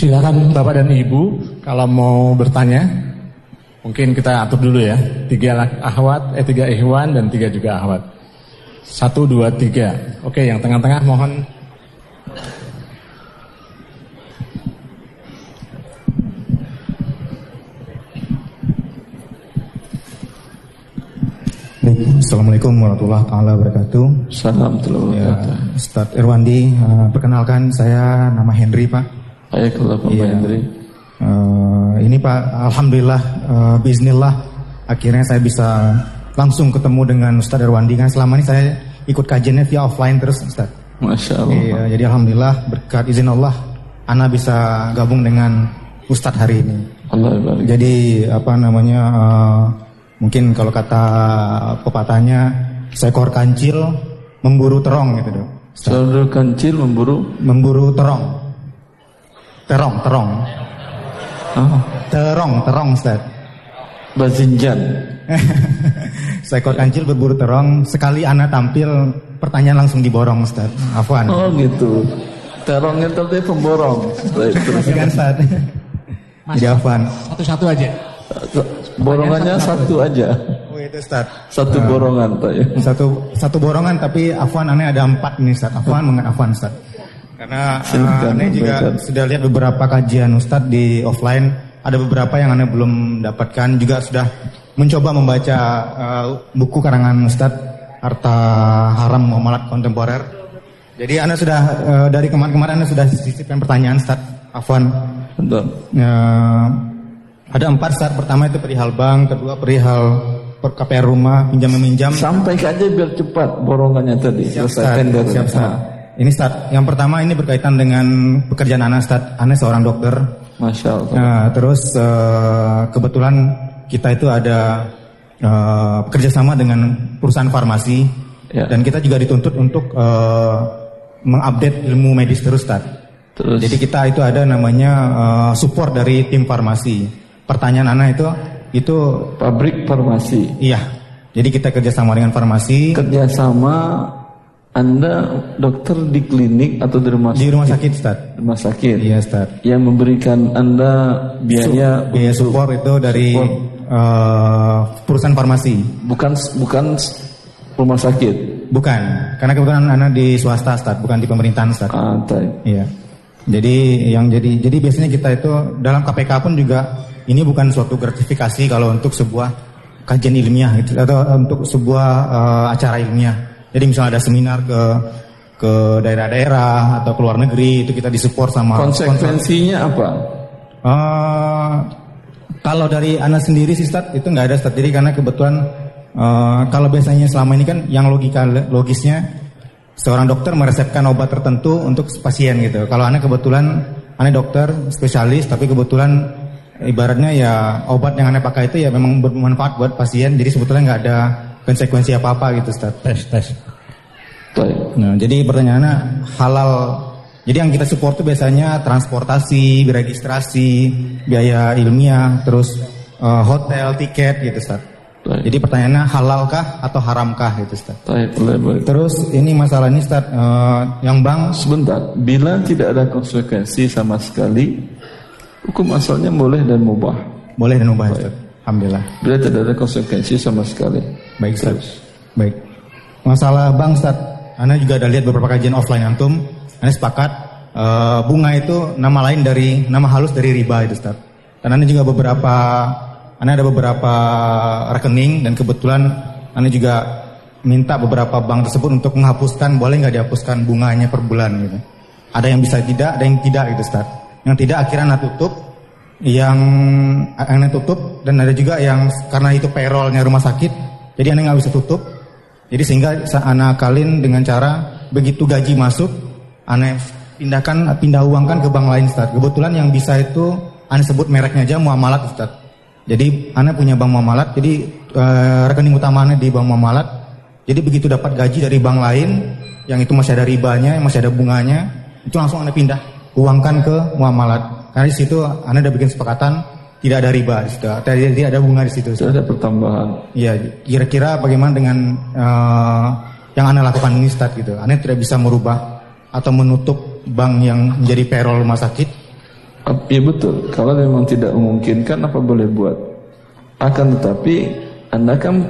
Silakan Bapak dan Ibu kalau mau bertanya. Mungkin kita atur dulu ya. Tiga ahwat, eh tiga ikhwan dan tiga juga ahwat. Satu, dua, tiga. Oke, yang tengah-tengah mohon Assalamualaikum warahmatullahi taala wabarakatuh. Assalamualaikum ya, Ustaz Irwandi, uh, perkenalkan saya nama Henry Pak. Baiklah Pak ya. Henry. Uh, ini Pak, Alhamdulillah, uh, Bismillah, akhirnya saya bisa langsung ketemu dengan Ustaz Irwandi kan selama ini saya ikut kajiannya via offline terus Ustaz. Masya Allah. Iya, jadi Alhamdulillah berkat izin Allah, Ana bisa gabung dengan Ustadz hari ini. Allah Jadi apa namanya? Uh, Mungkin kalau kata pepatahnya seekor kancil memburu terong gitu dok. Seekor kancil memburu memburu terong. Terong, terong. Oh. Terong, terong Ustaz. Bazinjan. seekor kancil berburu terong, sekali anak tampil pertanyaan langsung diborong Ustaz. Afwan. Oh gitu. Terongnya tadi pemborong. Baik, terus. kan Ustaz. Jadi Afwan. Satu-satu aja. Borongannya satu, aja. Oh itu Ustaz. Satu uh, borongan Pak ya. Satu satu borongan tapi Afwan aneh ada empat nih Ustaz. Afwan mengenai Afwan Ustaz. Karena uh, aneh juga sudah lihat beberapa kajian Ustaz di offline. Ada beberapa yang aneh belum dapatkan juga sudah mencoba membaca uh, buku karangan Ustaz Harta Haram Muamalat Kontemporer. Jadi Anda sudah uh, dari kemarin-kemarin Anda sudah sisipkan pertanyaan Ustaz Afwan. Betul. Uh, ada empat saat pertama itu perihal bank, kedua perihal per KPR rumah, pinjam meminjam. Sampai aja biar cepat borongannya tadi. Siap, Start. Siap, Start. Ini start. Yang pertama ini berkaitan dengan pekerjaan Ana start. Ana seorang dokter. Masya Allah. Nah, terus uh, kebetulan kita itu ada uh, kerjasama dengan perusahaan farmasi ya. dan kita juga dituntut untuk uh, mengupdate ilmu medis terus, start. Terus. Jadi kita itu ada namanya uh, support dari tim farmasi. Pertanyaan Ana itu itu pabrik farmasi. Iya. Jadi kita kerjasama dengan farmasi. Kerjasama anda dokter di klinik atau di rumah sakit? Di rumah sakit, Ustaz. Rumah sakit. Iya, Ustaz. Yang memberikan Anda biaya Su biaya support itu dari support. Uh, perusahaan farmasi. Bukan bukan rumah sakit. Bukan, karena kebetulan Anda di swasta, Ustaz, bukan di pemerintahan, Ustaz. Ah, Iya. Jadi yang jadi jadi biasanya kita itu dalam KPK pun juga ini bukan suatu gratifikasi kalau untuk sebuah kajian ilmiah gitu, atau untuk sebuah uh, acara ilmiah. Jadi misalnya ada seminar ke ke daerah-daerah atau ke luar negeri itu kita disupport sama konsekuensinya apa? Uh, kalau dari anak sendiri sih Stad, itu nggak ada Stad. Jadi karena kebetulan uh, kalau biasanya selama ini kan yang logika logisnya seorang dokter meresepkan obat tertentu untuk pasien gitu. Kalau anak kebetulan anak dokter spesialis tapi kebetulan ibaratnya ya obat yang anda pakai itu ya memang bermanfaat buat pasien jadi sebetulnya nggak ada konsekuensi apa apa gitu Ustaz. tes tes nah jadi pertanyaannya halal jadi yang kita support itu biasanya transportasi registrasi biaya ilmiah terus uh, hotel tiket gitu Ustaz. Baik. Jadi pertanyaannya halalkah atau haramkah gitu Ustaz. Baik, baik. Terus ini masalah ini Ustaz, uh, yang bang sebentar, bila tidak ada konsekuensi sama sekali Hukum asalnya boleh dan mubah. Boleh dan mubah, Ustaz. Alhamdulillah. Bila tidak ada konsekuensi sama sekali. Baik, Ustaz. Baik. Masalah bank, Ustaz. Anda juga ada lihat beberapa kajian offline antum. Anda sepakat uh, bunga itu nama lain dari nama halus dari riba itu, Ustaz. Dan Anda juga beberapa Anda ada beberapa rekening dan kebetulan Anda juga minta beberapa bank tersebut untuk menghapuskan boleh nggak dihapuskan bunganya per bulan gitu. Ada yang bisa tidak, ada yang tidak gitu, Ustaz yang tidak akhirnya anak tutup yang anak tutup dan ada juga yang karena itu payrollnya rumah sakit jadi anak nggak bisa tutup jadi sehingga anak kalin dengan cara begitu gaji masuk anak pindahkan pindah uang kan ke bank lain Ustaz. Kebetulan yang bisa itu anak sebut mereknya aja muamalat Ustaz. Jadi anak punya bank muamalat jadi e, rekening utamanya di bank muamalat. Jadi begitu dapat gaji dari bank lain yang itu masih ada ribanya, masih ada bunganya, itu langsung anak pindah uangkan ke muamalat. Karena di situ Anda sudah bikin sepakatan tidak ada riba di situ. Tidak ada bunga di situ. Tidak ada pertambahan. Iya, kira-kira bagaimana dengan uh, yang Anda lakukan ini Ustaz gitu. Anda tidak bisa merubah atau menutup bank yang menjadi payroll rumah sakit. Ya betul. Kalau memang tidak memungkinkan apa boleh buat. Akan tetapi anda kan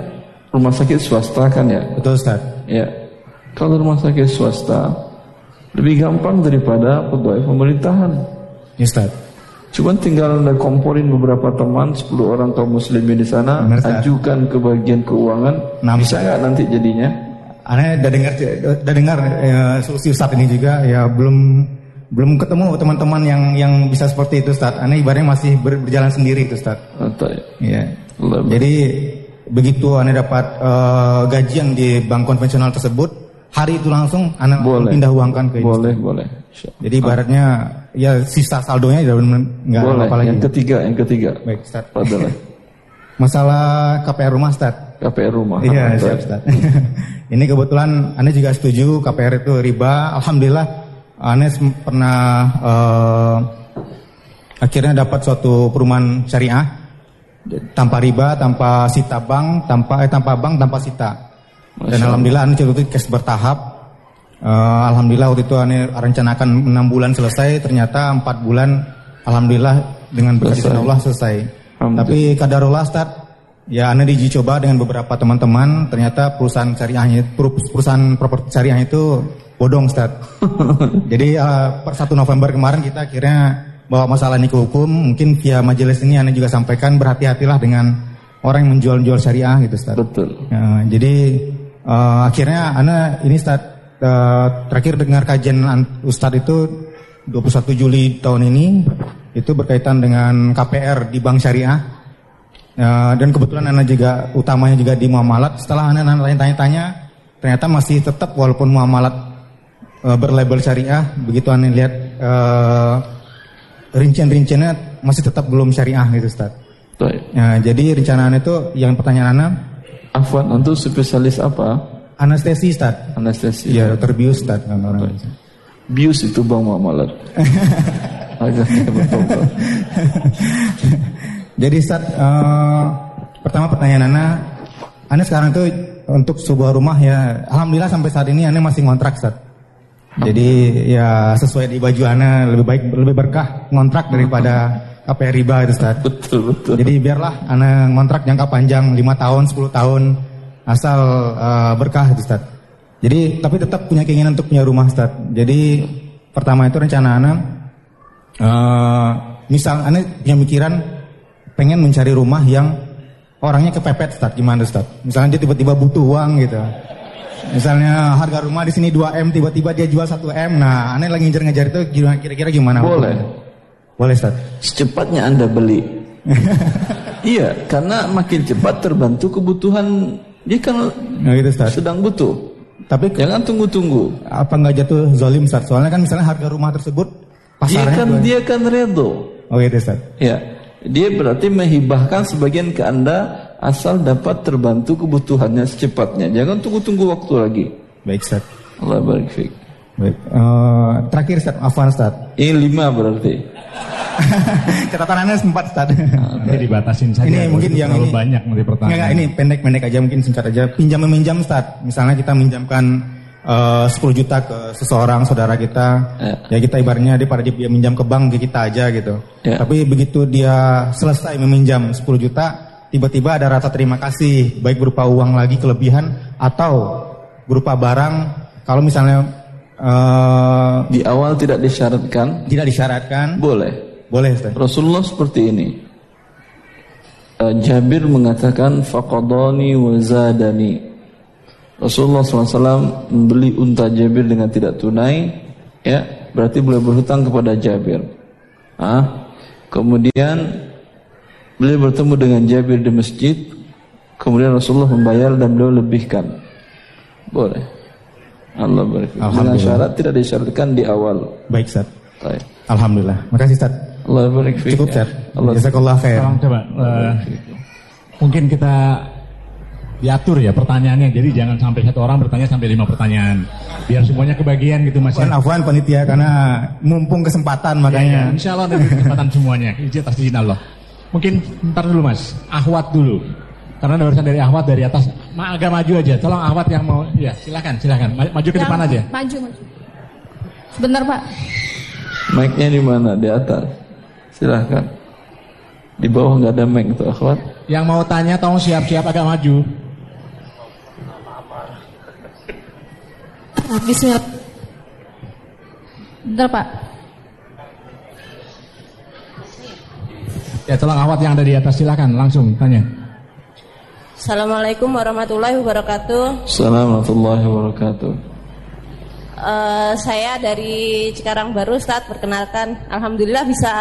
rumah sakit swasta kan ya? Betul Ustaz. Ya. Kalau rumah sakit swasta lebih gampang daripada pegawai pemerintahan. Ya Ustaz. Cuman tinggal anda komporin beberapa teman 10 orang kaum muslimin di sana, Benar, ajukan ke bagian keuangan. Nah, bisa nggak nanti jadinya? Aneh udah dengar udah dengar ya, solusi Ustaz ini juga ya belum belum ketemu teman-teman yang yang bisa seperti itu Ustaz. Aneh ibaratnya masih ber- berjalan sendiri itu Ustaz. Ya? Iya. Jadi begitu Anda dapat eh, gajian di bank konvensional tersebut, hari itu langsung Boleh. pindah uangkan ke ini. boleh, boleh. Jadi ibaratnya ya sisa saldonya udah benar nggak boleh. apa lagi. Yang ketiga, yang ketiga. Baik, Ustaz. Adalah Masalah KPR rumah, Ustaz. KPR rumah. Iya, siap, Ustaz. Ini kebetulan Anda juga setuju KPR itu riba. Alhamdulillah Anda pernah eh, akhirnya dapat suatu perumahan syariah tanpa riba, tanpa sita bank, tanpa eh, tanpa bank, tanpa sita. Dan Masya alhamdulillah Anda itu cash bertahap. Eh, alhamdulillah waktu itu Anda rencanakan enam bulan selesai, ternyata empat bulan alhamdulillah dengan berkat. Allah selesai. Tapi kadarullah Ustaz, ya Anda diuji coba dengan beberapa teman-teman, ternyata perusahaan syariahnya peru- perusahaan properti syariah itu bodong Ustaz. Jadi eh, per 1 November kemarin kita akhirnya bawa masalah ini ke hukum, mungkin via majelis ini Anda juga sampaikan berhati-hatilah dengan orang yang menjual-jual syariah gitu Ustaz. Betul. Ya, jadi eh, akhirnya Anda ini Ustaz eh, terakhir dengar kajian an- Ustadz itu 21 Juli tahun ini itu berkaitan dengan KPR di Bank Syariah Eh, dan kebetulan Anda juga utamanya juga di muamalat. Setelah Anda nanya- tanya-tanya ternyata masih tetap walaupun muamalat eh, berlabel syariah begitu Anda lihat eh, rincian-rinciannya masih tetap belum syariah gitu Ustaz. Baik. Ya, jadi rencana Anda itu yang pertanyaan Anda Afwan, untuk spesialis apa? Anestesi Ustaz. Anestesi. Iya, dokter bius Ustaz. Orang. Bius itu bang betul. Jadi Ustaz, eh, pertama pertanyaan Ana, Ana sekarang itu untuk sebuah rumah ya, Alhamdulillah sampai saat ini Ana masih ngontrak Ustaz. Jadi ya sesuai di baju Ana lebih baik lebih berkah ngontrak daripada KPR riba itu Ustaz. betul betul. Jadi biarlah Ana ngontrak jangka panjang 5 tahun, 10 tahun asal eh, berkah itu Ustaz. Jadi tapi tetap punya keinginan untuk punya rumah Ustaz. Jadi pertama itu rencana Ana eh misal Ana punya pikiran pengen mencari rumah yang orangnya kepepet Ustaz. Gimana Ustaz? Misalnya dia tiba-tiba butuh uang gitu. Misalnya harga rumah di sini 2M tiba-tiba dia jual 1M. Nah, Ana lagi ngejar-ngejar itu kira-kira gimana? Boleh. Boleh Ustaz. Secepatnya Anda beli. iya, karena makin cepat terbantu kebutuhan dia kan Nah, gitu Ustaz. sedang butuh. Tapi Jangan tunggu-tunggu. apa nggak jatuh zolim Ustaz? Soalnya kan misalnya harga rumah tersebut Dia pasarnya kan dua- dia kan redo. Oh gitu Ustaz. Ya, dia berarti menghibahkan sebagian ke Anda asal dapat terbantu kebutuhannya secepatnya. Jangan tunggu-tunggu waktu lagi. Baik Ustaz. Allah barik fiik. Baik. Eh, terakhir Ustaz, Afwan Ustaz. Ini lima berarti. Catatan Anda sempat Ustaz. Nanti dibatasin saja. Ini mungkin yang ini- banyak nanti pertanyaan. enggak, ini pendek-pendek aja mungkin singkat aja. Pinjam meminjam Ustaz. Misalnya kita minjamkan eh, 10 juta ke seseorang saudara kita. Ya. Ya, kita ibaratnya daripada dia minjam ke bank ke kita aja gitu. Ya. Tapi begitu dia selesai meminjam 10 juta, tiba-tiba ada rasa terima kasih baik berupa uang lagi kelebihan atau berupa barang kalau misalnya eh, Di awal tidak disyaratkan, tidak disyaratkan boleh. boleh Ustaz. Rasulullah seperti ini. Eh, Jabir mengatakan faqadani wa zadani. Rasulullah SAW membeli unta Jabir dengan tidak tunai, ya berarti boleh berhutang kepada Jabir. Ah, kemudian beliau bertemu dengan Jabir di masjid, kemudian Rasulullah membayar dan beliau lebihkan. Boleh. Allah barik. Dengan Alhamdulillah. syarat tidak disyaratkan di awal. Baik Ustaz. Baik. Alhamdulillah. Makasih Ustaz. Allah barik fiik. Cukup Ustaz. Allah Jazakallah khair. Tolong coba. eh, mungkin kita diatur ya pertanyaannya. Jadi jangan sampai satu orang bertanya sampai lima pertanyaan. Biar semuanya kebagian gitu mas. Afwan, ya. afwan panitia karena mumpung kesempatan Ya, ya. makanya. Insya Allah ada kesempatan semuanya. Izin atas izin Allah. Mungkin ntar dulu mas. Ahwat dulu. Karena ada urusan dari Ahwat dari atas. Ma, agak maju aja. Tolong Ahwat yang mau. Ya silakan silakan. Ma- Maju ke Yang- depan aja. Maju, maju. Sebentar Pak. Mic-nya di mana? Di atas. Silahkan. Di bawah nggak ada mic tuh akhwat. Yang mau tanya tolong siap-siap agak maju. Bismillah. Bentar Pak. Ya tolong awat yang ada di atas silakan langsung tanya. Assalamualaikum warahmatullahi wabarakatuh. Assalamualaikum warahmatullahi wabarakatuh. Eh, saya dari Cikarang Baru, Ustadz. Perkenalkan, Alhamdulillah bisa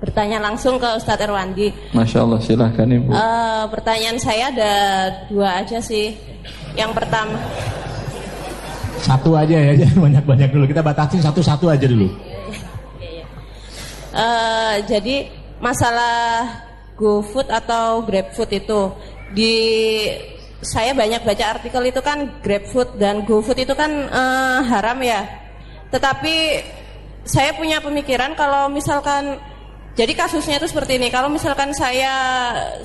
bertanya langsung ke Ustadz Erwandi. Masya Allah silahkan ibu. Eh, pertanyaan saya ada dua aja sih. Yang pertama, Satu aja ya, jangan banyak-banyak dulu. Kita batasin satu-satu aja dulu. eh, jadi masalah GoFood atau GrabFood itu di saya banyak baca artikel itu kan GrabFood dan GoFood itu kan eh, haram ya. Tetapi saya punya pemikiran kalau misalkan jadi kasusnya itu seperti ini. Kalau misalkan saya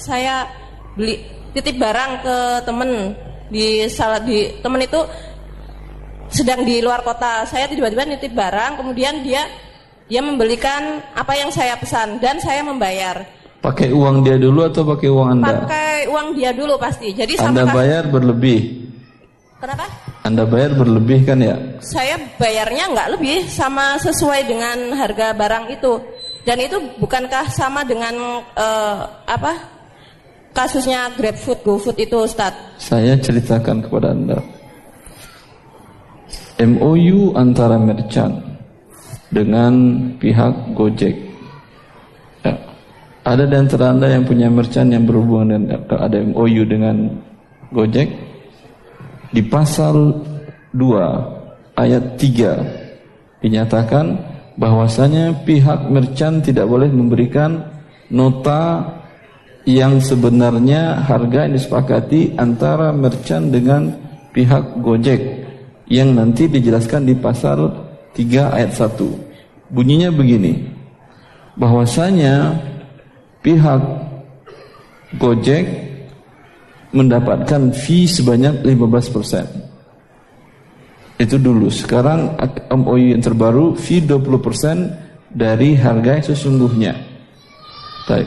saya beli titip barang ke temen di salah di temen itu sedang di luar kota. Saya tiba-tiba nitip barang, kemudian dia dia membelikan apa yang saya pesan dan saya membayar. Pakai uang dia dulu atau pakai uang anda? Pakai uang dia dulu pasti. Jadi Anda sama bayar berlebih. Kenapa? Anda bayar berlebih kan ya? Saya bayarnya nggak lebih sama sesuai dengan harga barang itu. Dan itu bukankah sama dengan eh, apa kasusnya GrabFood, GoFood itu, Ustadz? Saya ceritakan kepada Anda. MOU antara merchant dengan pihak Gojek. Ada di antara Anda yang punya merchant yang berhubungan dengan ada MOU dengan Gojek. Di pasal 2 ayat 3 dinyatakan bahwasanya pihak merchant tidak boleh memberikan nota yang sebenarnya harga yang disepakati antara merchant dengan pihak Gojek yang nanti dijelaskan di pasal 3 ayat 1. Bunyinya begini. Bahwasanya pihak Gojek mendapatkan fee sebanyak 15%. Itu dulu. Sekarang MOU yang terbaru fee 20% dari harga yang sesungguhnya. Baik.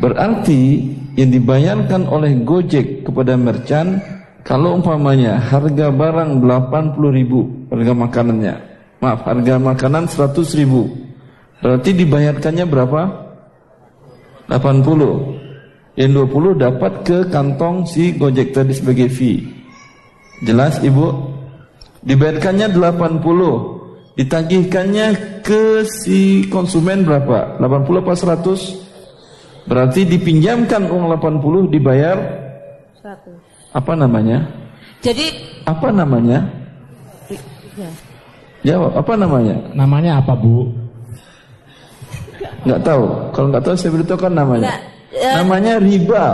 Berarti yang dibayarkan oleh Gojek kepada merchant kalau umpamanya harga barang 80 ribu harga makanannya maaf harga makanan 100 ribu berarti dibayarkannya berapa 80 yang 20 dapat ke kantong si Gojek tadi sebagai fee jelas ibu dibayarkannya 80 ditagihkannya ke si konsumen berapa 80 apa 100 berarti dipinjamkan uang 80 dibayar 100. apa namanya? Jadi Apa namanya? ya. Jawab, apa namanya? Namanya apa Bu? Nggak tahu. Kalau nggak tahu saya beritahukan namanya. Nggak, ya. Namanya riba.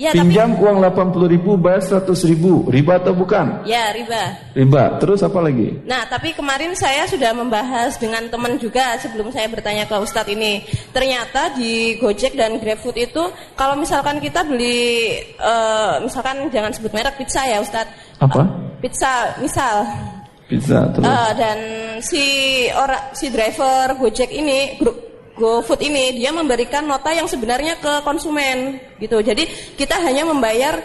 Ya, Pinjam uang 80 ribu, bayar 100 ribu. Riba atau bukan? ya riba. Riba. Terus apa lagi? Nah, tapi kemarin saya sudah membahas dengan teman juga sebelum saya bertanya ke Ustadz ini. Ternyata di Gojek dan GrabFood itu kalau misalkan kita beli, eh, misalkan jangan sebut merek pizza ya Ustadz. Apa? Pizza, misal. Pizza. Terus. Eh, dan si orang si driver Gojek ini grup GoFood ini dia memberikan nota yang sebenarnya ke konsumen gitu. Jadi kita hanya membayar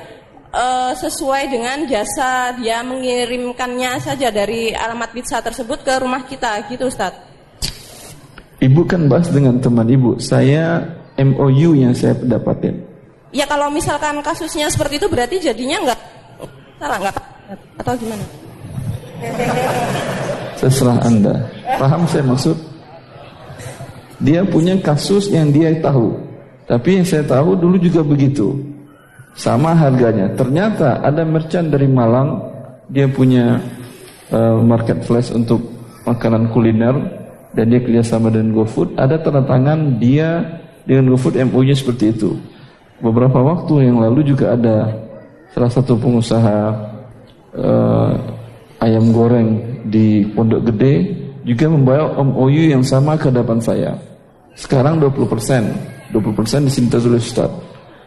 eh, sesuai dengan jasa dia mengirimkannya saja dari alamat pizza tersebut ke rumah kita gitu Ustadz. Ibu kan bahas dengan teman ibu. Saya MOU yang saya dapatin. Ya kalau misalkan kasusnya seperti itu berarti jadinya nggak salah nggak atau gimana? Terserah Anda. Paham saya maksud? Dia punya kasus yang dia tahu. Tapi yang saya tahu dulu juga begitu. Sama harganya. Ternyata ada merchant dari Malang, dia punya uh, market flash untuk makanan kuliner dan dia kerjasama dengan GoFood. Ada tanda tangan dia dengan GoFood MOU-nya seperti itu. Beberapa waktu yang lalu juga ada salah satu pengusaha uh, ayam goreng di Pondok Gede juga membawa MOU yang sama ke hadapan saya. Sekarang 20%, 20% disinta oleh Ustaz.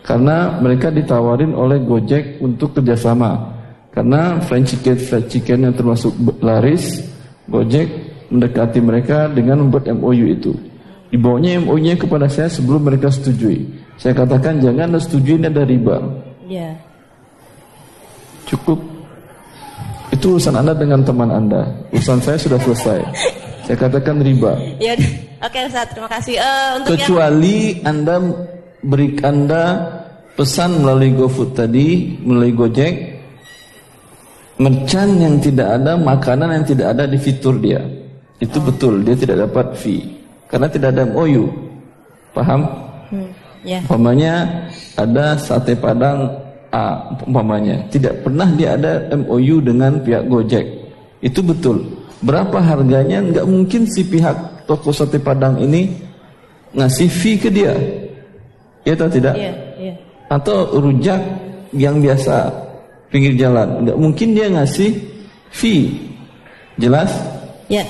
Karena mereka ditawarin oleh Gojek untuk kerjasama. Karena fried chicken, fried chicken yang termasuk laris, Gojek mendekati mereka dengan membuat MOU itu. Dibawanya MOU-nya kepada saya sebelum mereka setujui. Saya katakan jangan setujui ini ada riba. Ya. Cukup. Itu urusan Anda dengan teman Anda. Urusan saya sudah selesai. Saya katakan riba. Ya, oke Ustaz, terima kasih. Uh, untuk Kecuali yang... Anda beri Anda pesan melalui GoFood tadi, melalui Gojek, merchant yang tidak ada, makanan yang tidak ada di fitur dia. Itu betul, dia tidak dapat fee. Karena tidak ada MOU. Paham? Hmm, yeah. Umpamanya ada sate padang A, umpamanya. Tidak pernah dia ada MOU dengan pihak Gojek. Itu betul. Berapa harganya? Nggak mungkin si pihak toko sate padang ini ngasih fee ke dia. Ya atau tidak? Yeah, yeah. Atau rujak yang biasa pinggir jalan. Nggak mungkin dia ngasih fee. Jelas? Ya.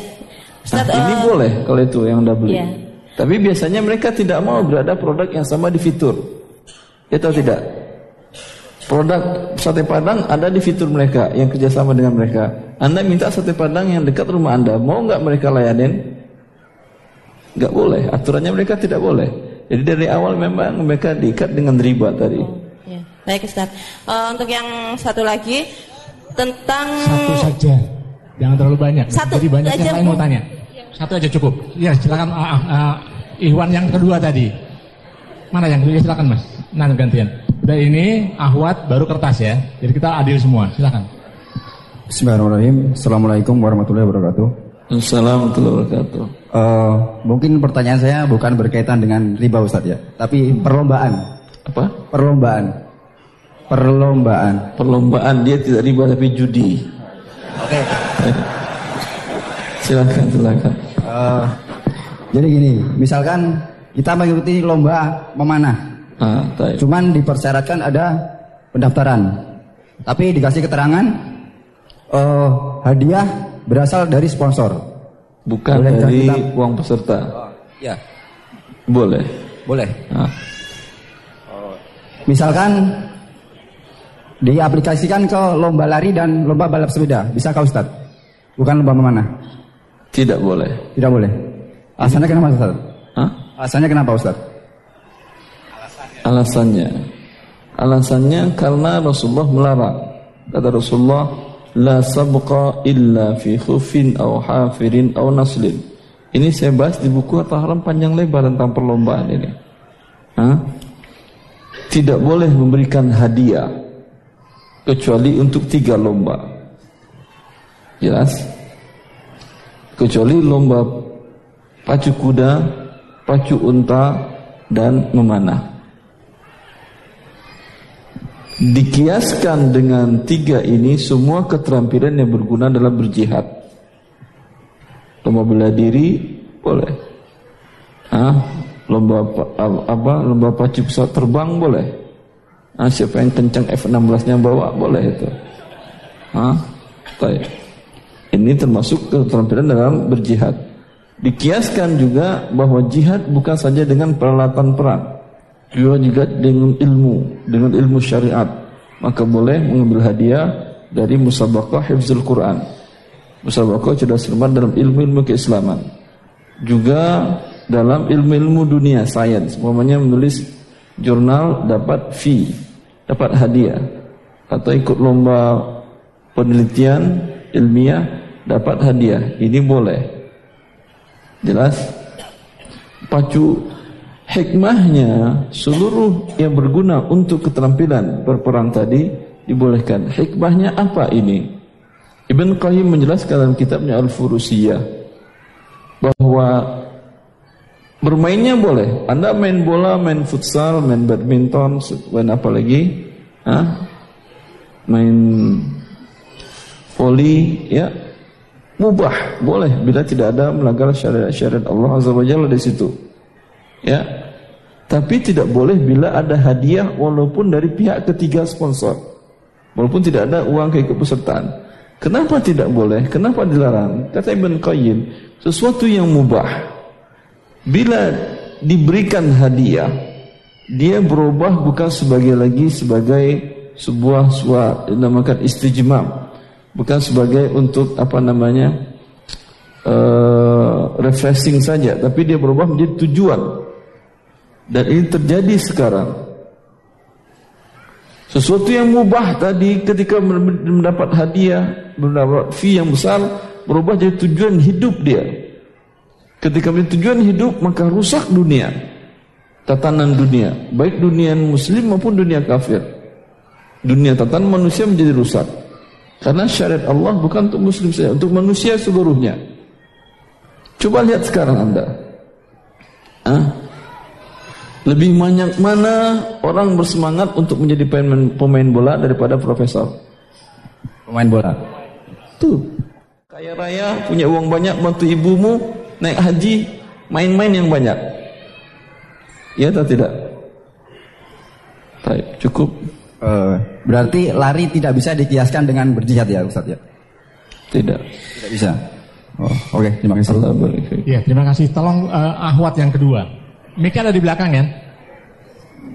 Ustaz, nah, ini uh, boleh kalau itu yang Anda beli. Yeah. Tapi biasanya mereka tidak mau berada produk yang sama di fitur. Ya atau tidak? Produk sate padang ada di fitur mereka yang kerjasama dengan mereka. Anda minta sate padang yang dekat rumah Anda, mau nggak mereka layanin? Nggak boleh. Aturannya mereka tidak boleh. Jadi dari awal memang mereka diikat dengan riba tadi. Oh, ya. Baik Ustaz. Uh, untuk yang satu lagi tentang satu saja. Jangan terlalu banyak. Satu Jadi banyak yang lain mau tanya. Satu aja cukup. Ya silakan uh, uh, Iwan yang kedua tadi. Mana yang kedua? Silakan Mas. Nah gantian. Udah ini Ahwat baru kertas ya. Jadi kita adil semua. Silakan. Bismillahirrahmanirrahim. Assalamualaikum warahmatullahi wabarakatuh. Assalamualaikum warahmatullahi wabarakatuh. Uh, mungkin pertanyaan saya bukan berkaitan dengan riba Ustadz ya, tapi perlombaan. Apa? Perlombaan. Perlombaan. Perlombaan dia tidak riba tapi judi. Oke. Okay. silakan, silakan. Uh, jadi gini, misalkan kita mengikuti lomba memanah. Ah, Cuman dipersyaratkan ada pendaftaran. Tapi dikasih keterangan uh, hadiah berasal dari sponsor. Bukan Boleh dari kita... uang peserta. Oh, ya. Boleh. Boleh. Ah. Misalkan diaplikasikan ke lomba lari dan lomba balap sepeda, bisa kau Ustaz? Bukan lomba memanah. Tidak boleh. Tidak boleh. Alasannya kenapa Ustaz? Hah? Alasannya kenapa Ustaz? Alasannya. Alasannya karena Rasulullah melarang. Kata Rasulullah, la sabqa illa fi khufin aw hafirin aw naslin. Ini saya bahas di buku Harta Haram panjang lebar tentang perlombaan ini. Hah? Tidak boleh memberikan hadiah kecuali untuk tiga lomba. Jelas? Kecuali lomba pacu kuda, pacu unta, dan memanah. Dikiaskan dengan tiga ini semua keterampilan yang berguna dalam berjihad. Lomba bela diri boleh. Ah, lomba apa, lomba pacu pesawat terbang boleh. Ah, siapa yang kencang F16-nya bawa boleh itu. Ah, Ini termasuk keterampilan dalam berjihad. Dikiaskan juga bahwa jihad bukan saja dengan peralatan perang, juga dengan ilmu, dengan ilmu syariat. Maka boleh mengambil hadiah dari musabaqah hifzul Quran. Musabaqah sudah cermat dalam ilmu-ilmu keislaman. Juga dalam ilmu-ilmu dunia, sains. Umpamanya menulis jurnal dapat fee, dapat hadiah. Atau ikut lomba penelitian ilmiah dapat hadiah. Ini boleh. Jelas? Pacu hikmahnya seluruh yang berguna untuk keterampilan berperang tadi dibolehkan. Hikmahnya apa ini? Ibn Qayyim menjelaskan dalam kitabnya Al-Furusiyah bahwa bermainnya boleh. Anda main bola, main futsal, main badminton, main apa lagi? Hah? Main voli, ya mubah boleh bila tidak ada melanggar syariat-syariat Allah azza wajalla di situ ya tapi tidak boleh bila ada hadiah walaupun dari pihak ketiga sponsor. Walaupun tidak ada uang keikutsertaan kenapa tidak boleh? Kenapa dilarang? Kata Ibn Qayyim sesuatu yang mubah. Bila diberikan hadiah dia berubah bukan sebagai lagi sebagai sebuah suatu dinamakan istijmam. Bukan sebagai untuk apa namanya uh, refreshing saja, tapi dia berubah menjadi tujuan. Dan ini terjadi sekarang. Sesuatu yang mubah tadi ketika mendapat hadiah, mendapat fee yang besar, berubah jadi tujuan hidup dia. Ketika menjadi tujuan hidup, maka rusak dunia. Tatanan dunia, baik dunia muslim maupun dunia kafir. Dunia tatanan manusia menjadi rusak. Karena syariat Allah bukan untuk muslim saja, untuk manusia seluruhnya. Coba lihat sekarang Anda. Hah? Lebih banyak mana orang bersemangat untuk menjadi pemain, pemain bola daripada profesor? Pemain bola. Tuh. Kaya raya, punya uang banyak, bantu ibumu, naik haji, main-main yang banyak. Ya atau tidak? Baik, cukup. Uh, berarti lari tidak bisa dikiaskan dengan berjihad ya Ustaz ya? Tidak. Tidak bisa. Oh, oke, okay, terima kasih. Iya, terima kasih. Tolong uh, Ahwat yang kedua. Mika ada di belakang ya?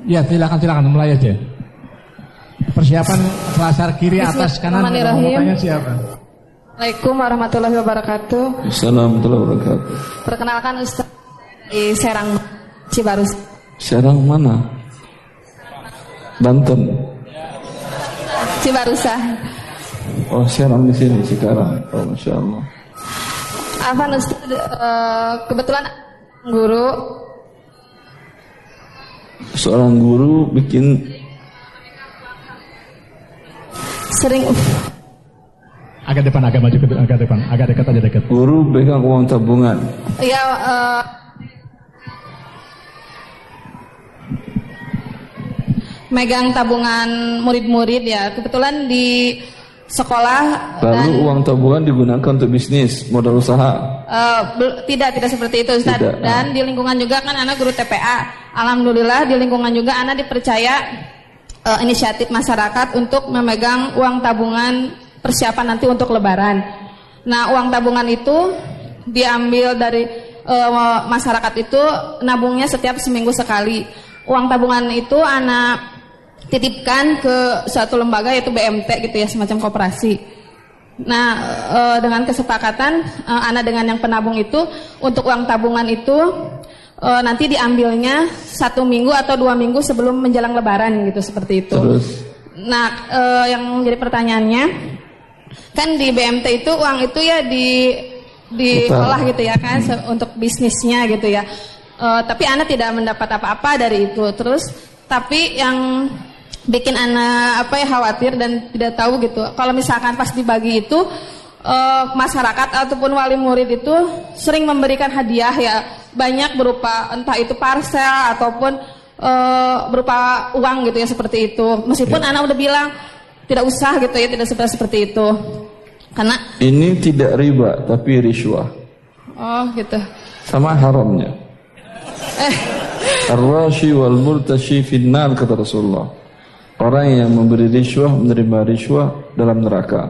Ya, silakan silakan mulai aja. Persiapan kelasar kiri atas kanan. Tanya siapa? Assalamualaikum warahmatullahi wabarakatuh. Assalamualaikum warahmatullahi wabarakatuh. Perkenalkan Ustaz di Serang Cibarus. Serang mana? Banten. Cibarusa. Oh, Serang di sini sekarang. Oh, masya Allah. Apa Ustaz? Uh, kebetulan guru seorang guru bikin sering agak depan agak maju ke agak depan agak dekat aja dekat. guru pegang uang tabungan. Ya uh, megang tabungan murid-murid ya. Kebetulan di sekolah lalu dan, uang tabungan digunakan untuk bisnis modal usaha. Uh, tidak tidak seperti itu Ustaz. Tidak. dan di lingkungan juga kan anak guru TPA alhamdulillah di lingkungan juga anak dipercaya uh, inisiatif masyarakat untuk memegang uang tabungan persiapan nanti untuk lebaran. Nah uang tabungan itu diambil dari uh, masyarakat itu nabungnya setiap seminggu sekali. Uang tabungan itu anak titipkan ke suatu lembaga yaitu BMT gitu ya semacam koperasi. Nah e, dengan kesepakatan e, anak dengan yang penabung itu untuk uang tabungan itu e, nanti diambilnya satu minggu atau dua minggu sebelum menjelang Lebaran gitu seperti itu. Terus. Nah e, yang jadi pertanyaannya kan di BMT itu uang itu ya di diolah gitu ya kan hmm. untuk bisnisnya gitu ya. E, tapi anak tidak mendapat apa-apa dari itu. Terus tapi yang bikin anak apa ya khawatir dan tidak tahu gitu. Kalau misalkan pas dibagi itu uh, masyarakat ataupun wali murid itu sering memberikan hadiah ya banyak berupa entah itu parcel ataupun uh, berupa uang gitu ya seperti itu. Meskipun ya. anak udah bilang tidak usah gitu ya tidak seperti seperti itu. Karena ini tidak riba tapi riswah. Oh gitu. Sama haramnya. Eh. Ar-rashi wal murtashi finnar kata Rasulullah. Orang yang memberi riswah menerima riswah dalam neraka.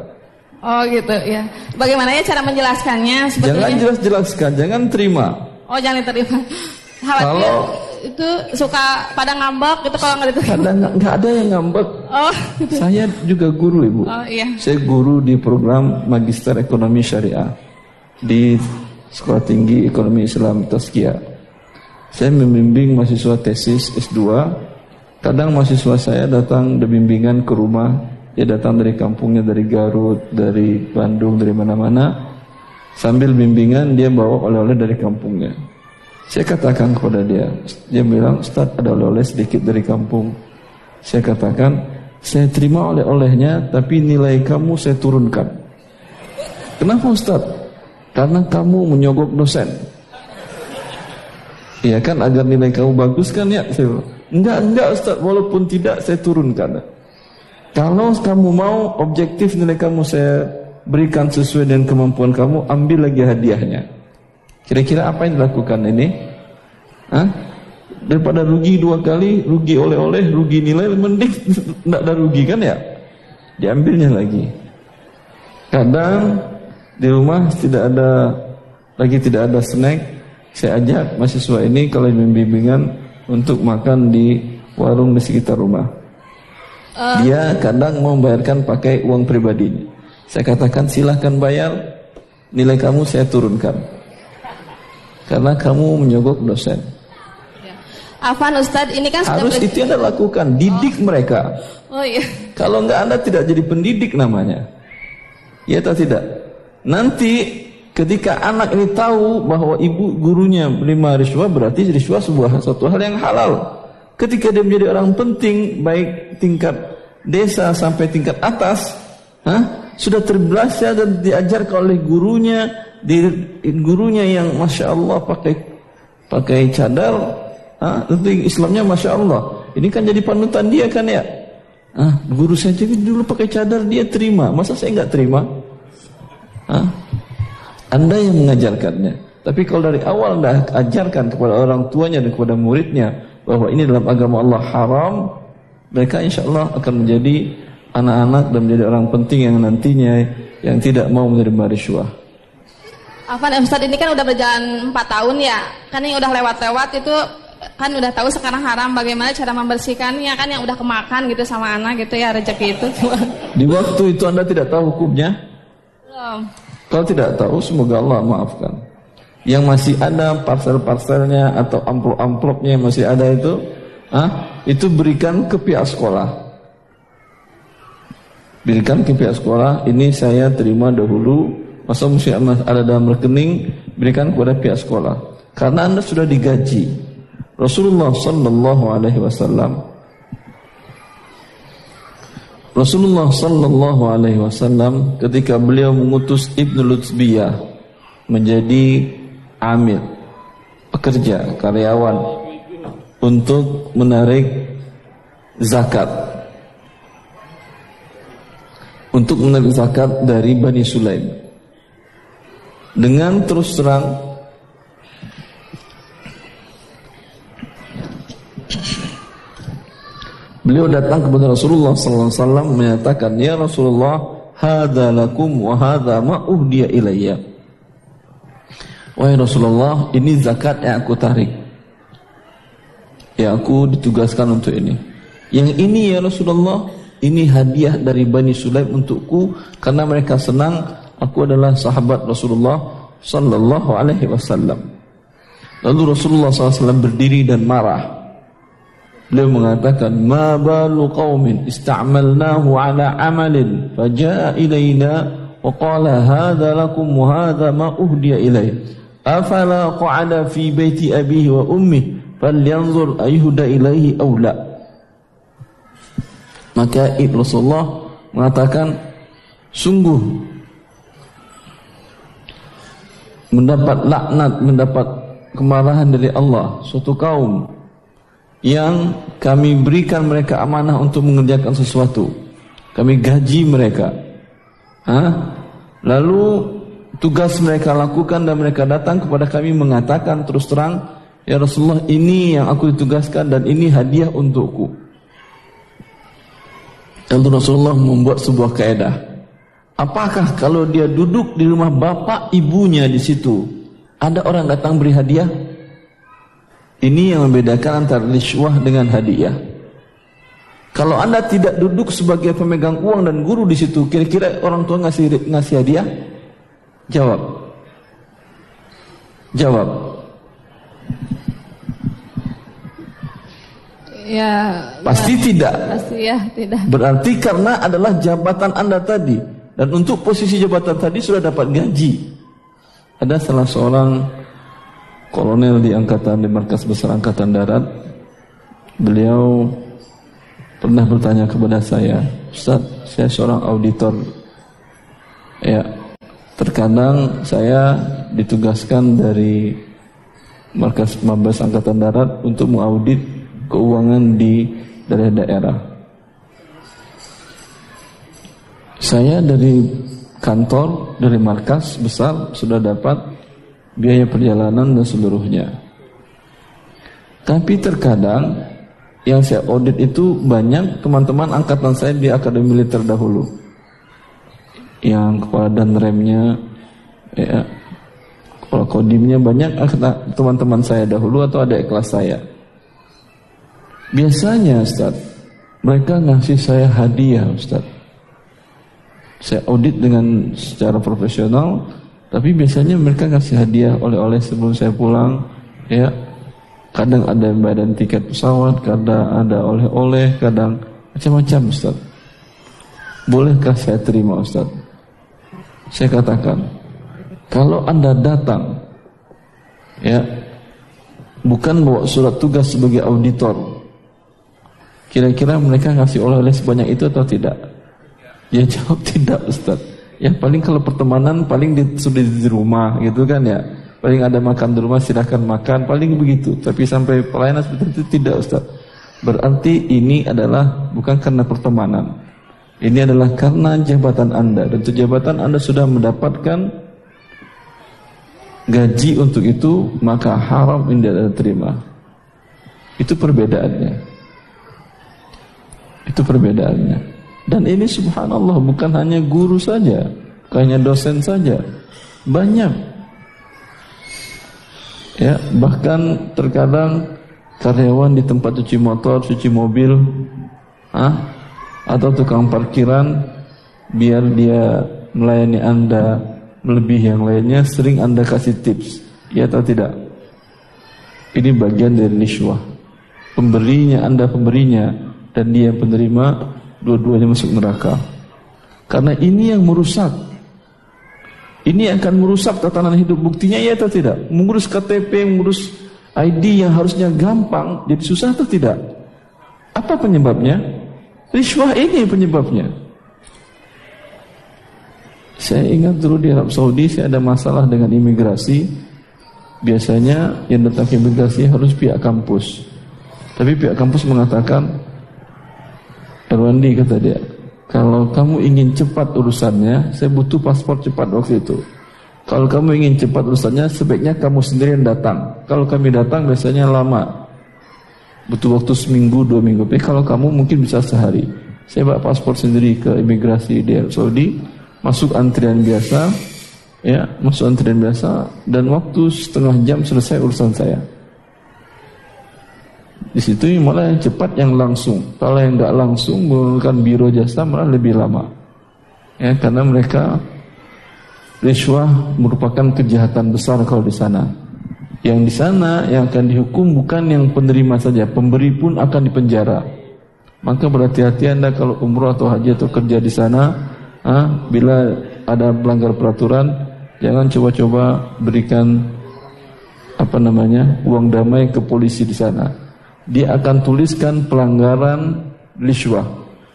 Oh gitu ya. Bagaimana ya cara menjelaskannya? Sebetulnya? Jangan jelas-jelaskan, jangan terima. Oh jangan terima. Khawatir kalau itu suka pada ngambek gitu kalau nggak diterima. Kadang nggak ada yang ngambek. Oh. Gitu. Saya juga guru ibu. Oh iya. Saya guru di program Magister Ekonomi Syariah di Sekolah Tinggi Ekonomi Islam Taskia. Saya membimbing mahasiswa tesis S2 Kadang mahasiswa saya datang bimbingan ke rumah, dia datang dari kampungnya dari Garut, dari Bandung, dari mana-mana. Sambil bimbingan dia bawa oleh-oleh dari kampungnya. Saya katakan kepada dia, dia bilang, Ustaz ada oleh-oleh sedikit dari kampung. Saya katakan, saya terima oleh-olehnya, tapi nilai kamu saya turunkan. Kenapa Ustaz? Karena kamu menyogok dosen. Iya kan, agar nilai kamu bagus kan ya? Saya Enggak, enggak Ustaz, walaupun tidak saya turunkan. Kalau kamu mau objektif nilai kamu saya berikan sesuai dengan kemampuan kamu, ambil lagi hadiahnya. Kira-kira apa yang dilakukan ini? Hah? Daripada rugi dua kali, rugi oleh-oleh, rugi nilai, mending tidak ada rugi kan ya? Diambilnya lagi. Kadang di rumah tidak ada lagi tidak ada snack, saya ajak mahasiswa ini kalau bimbingan untuk makan di warung di sekitar rumah. Uh. Dia kadang mau membayarkan pakai uang pribadinya. Saya katakan silahkan bayar, nilai kamu saya turunkan. karena kamu menyogok dosen. Ya. Afan Ustadz, ini kan harus itu yang anda lakukan, didik oh. mereka. Oh iya. Kalau enggak anda tidak jadi pendidik namanya. Ya atau tidak? Nanti ketika anak ini tahu bahwa ibu gurunya menerima riswah berarti riswah sebuah satu hal yang halal. Ketika dia menjadi orang penting baik tingkat desa sampai tingkat atas, ha? sudah terbiasa dan diajarkan oleh gurunya, di, gurunya yang masya Allah pakai pakai cadar, ha? tentu Islamnya masya Allah. Ini kan jadi panutan dia kan ya. Ah, guru saya dulu pakai cadar dia terima, masa saya nggak terima? Anda yang mengajarkannya. Tapi kalau dari awal Anda ajarkan kepada orang tuanya dan kepada muridnya bahwa ini dalam agama Allah haram, mereka insya Allah akan menjadi anak-anak dan menjadi orang penting yang nantinya yang tidak mau menerima riswah. Afan Ustaz ini kan udah berjalan 4 tahun ya, kan yang udah lewat-lewat itu kan udah tahu sekarang haram bagaimana cara membersihkannya kan yang udah kemakan gitu sama anak gitu ya rezeki itu. Di waktu itu Anda tidak tahu hukumnya? Belum. Kalau tidak tahu, semoga Allah maafkan. Yang masih ada parcel-parcelnya atau amplop-amplopnya yang masih ada itu, ah, itu berikan ke pihak sekolah. Berikan ke pihak sekolah, ini saya terima dahulu, masa mesti ada dalam rekening, berikan kepada pihak sekolah. Karena Anda sudah digaji. Rasulullah sallallahu alaihi wasallam Rasulullah sallallahu alaihi wasallam ketika beliau mengutus Ibnu Lutsbiyah menjadi amil pekerja karyawan untuk menarik zakat. Untuk menarik zakat dari Bani Sulaim. Dengan terus terang Beliau datang kepada Rasulullah sallallahu alaihi wasallam menyatakan, "Ya Rasulullah, hadza lakum wa hadza ma uhdiya ilayya." Wahai Rasulullah, ini zakat yang aku tarik. Yang aku ditugaskan untuk ini. Yang ini ya Rasulullah, ini hadiah dari Bani Sulaim untukku karena mereka senang aku adalah sahabat Rasulullah sallallahu alaihi wasallam. Lalu Rasulullah SAW berdiri dan marah. Beliau mengatakan, "Ma balu qaumin ista'malnahu ala amalin faja'a ilaina wa qala hadha lakum wa hadha ma uhdiya ilaih. Afala qa'ada fi baiti abihi wa ummi falyanzur ayuhda ilaihi aw la." Maka Ibnu Rasulullah mengatakan, sungguh mendapat laknat, mendapat kemarahan dari Allah suatu kaum yang kami berikan mereka amanah untuk mengerjakan sesuatu. Kami gaji mereka. Hah? Lalu tugas mereka lakukan dan mereka datang kepada kami mengatakan terus terang, Ya Rasulullah ini yang aku ditugaskan dan ini hadiah untukku. Lalu Rasulullah membuat sebuah kaedah. Apakah kalau dia duduk di rumah bapak ibunya di situ, ada orang datang beri hadiah? Ini yang membedakan antara riswah dengan hadiah. Kalau anda tidak duduk sebagai pemegang uang dan guru di situ, kira-kira orang tua ngasih ngasih hadiah? Jawab. Jawab. Ya. Pasti ya, tidak. Pasti ya, tidak. Berarti karena adalah jabatan anda tadi dan untuk posisi jabatan tadi sudah dapat gaji. Ada salah seorang kolonel di angkatan di markas besar angkatan darat. Beliau pernah bertanya kepada saya Ustaz saya seorang auditor. Ya terkadang saya ditugaskan dari markas mabes angkatan darat untuk mengaudit keuangan di daerah-daerah saya dari kantor dari markas besar sudah dapat biaya perjalanan dan seluruhnya. Tapi terkadang yang saya audit itu banyak teman-teman angkatan saya di akademi militer dahulu. Yang kepala dan remnya, ya, kepala kodimnya banyak teman-teman saya dahulu atau ada kelas saya. Biasanya Ustaz, mereka ngasih saya hadiah Ustaz. Saya audit dengan secara profesional, Tapi biasanya mereka ngasih hadiah oleh-oleh sebelum saya pulang, ya. Kadang ada badan tiket pesawat, kadang ada oleh-oleh, kadang macam-macam Ustaz. Bolehkah saya terima Ustaz? Saya katakan, kalau Anda datang ya bukan bawa surat tugas sebagai auditor. Kira-kira mereka ngasih oleh-oleh sebanyak itu atau tidak? Ya jawab tidak Ustaz. Ya paling kalau pertemanan paling di, sudah di rumah gitu kan ya. Paling ada makan di rumah silahkan makan paling begitu. Tapi sampai pelayanan seperti itu tidak Ustaz. Berarti ini adalah bukan karena pertemanan. Ini adalah karena jabatan Anda dan jabatan Anda sudah mendapatkan gaji untuk itu maka haram ini tidak terima. Itu perbedaannya. Itu perbedaannya. Dan ini subhanallah bukan hanya guru saja, hanya dosen saja. Banyak. Ya, bahkan terkadang karyawan di tempat cuci motor, cuci mobil, ah, atau tukang parkiran biar dia melayani Anda melebihi yang lainnya, sering Anda kasih tips. Ya atau tidak? Ini bagian dari niswah. Pemberinya Anda pemberinya dan dia penerima dua-duanya masuk neraka. Karena ini yang merusak. Ini akan merusak tatanan hidup. Buktinya ya atau tidak? Mengurus KTP, mengurus ID yang harusnya gampang, jadi susah atau tidak? Apa penyebabnya? Riswah ini penyebabnya. Saya ingat dulu di Arab Saudi saya ada masalah dengan imigrasi. Biasanya yang datang ke imigrasi harus pihak kampus. Tapi pihak kampus mengatakan Erwandi kata dia, kalau kamu ingin cepat urusannya, saya butuh paspor cepat waktu itu. Kalau kamu ingin cepat urusannya, sebaiknya kamu sendiri yang datang. Kalau kami datang biasanya lama, butuh waktu seminggu, dua minggu. Tapi kalau kamu mungkin bisa sehari. Saya bawa paspor sendiri ke imigrasi di Arab Saudi, masuk antrian biasa, ya, masuk antrian biasa, dan waktu setengah jam selesai urusan saya. Di situ malah yang cepat yang langsung. Kalau yang nggak langsung menggunakan biro jasa malah lebih lama. Ya, karena mereka riswah merupakan kejahatan besar kalau di sana. Yang di sana yang akan dihukum bukan yang penerima saja, pemberi pun akan dipenjara. Maka berhati-hati Anda kalau umroh atau haji atau kerja di sana, bila ada pelanggar peraturan, jangan coba-coba berikan apa namanya uang damai ke polisi di sana dia akan tuliskan pelanggaran liswah.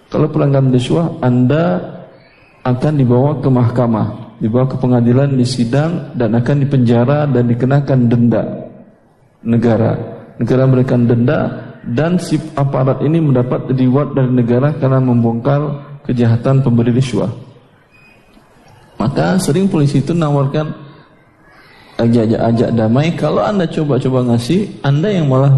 Kalau pelanggaran liswah, Anda akan dibawa ke mahkamah, dibawa ke pengadilan, disidang, dan akan dipenjara dan dikenakan denda negara. Negara memberikan denda dan si aparat ini mendapat reward dari negara karena membongkar kejahatan pemberi liswah. Maka sering polisi itu menawarkan ajak-ajak damai. Kalau anda coba-coba ngasih, anda yang malah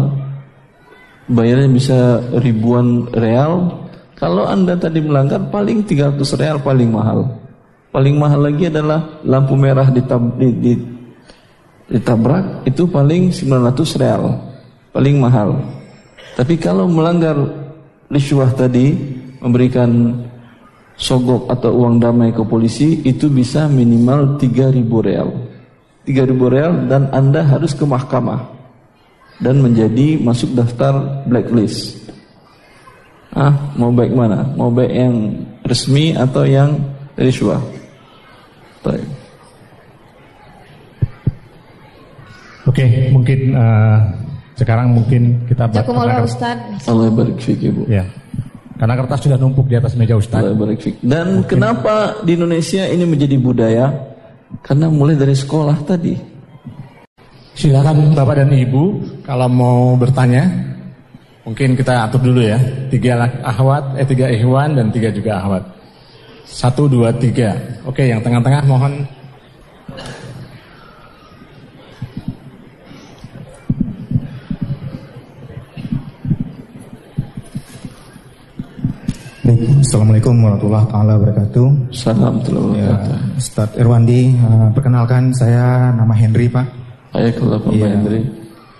bayarnya bisa ribuan real. Kalau Anda tadi melanggar paling 300 real paling mahal. Paling mahal lagi adalah lampu merah ditab, di, di, ditabrak itu paling 900 real. Paling mahal. Tapi kalau melanggar riswah tadi memberikan sogok atau uang damai ke polisi itu bisa minimal 3000 real. 3000 real dan Anda harus ke mahkamah dan menjadi masuk daftar blacklist. Ah, mau baik mana? Mau baik yang resmi atau yang riswah? Baik. Oke, mungkin uh, sekarang mungkin kita Jazakumullah Ustaz. Allah Ibu. Ya. Karena kertas sudah numpuk di atas meja Ustaz. Allah. Dan mungkin. kenapa di Indonesia ini menjadi budaya? Karena mulai dari sekolah tadi. Silakan Bapak dan Ibu kalau mau bertanya. Mungkin kita atur dulu ya. Tiga ahwat, eh tiga ikhwan dan tiga juga ahwat. Satu, dua, tiga. Oke, yang tengah-tengah mohon. Assalamualaikum warahmatullahi wabarakatuh. Salam ya, Ustadz Irwandi, uh, perkenalkan saya nama Henry Pak. Ayakullah Pak ya.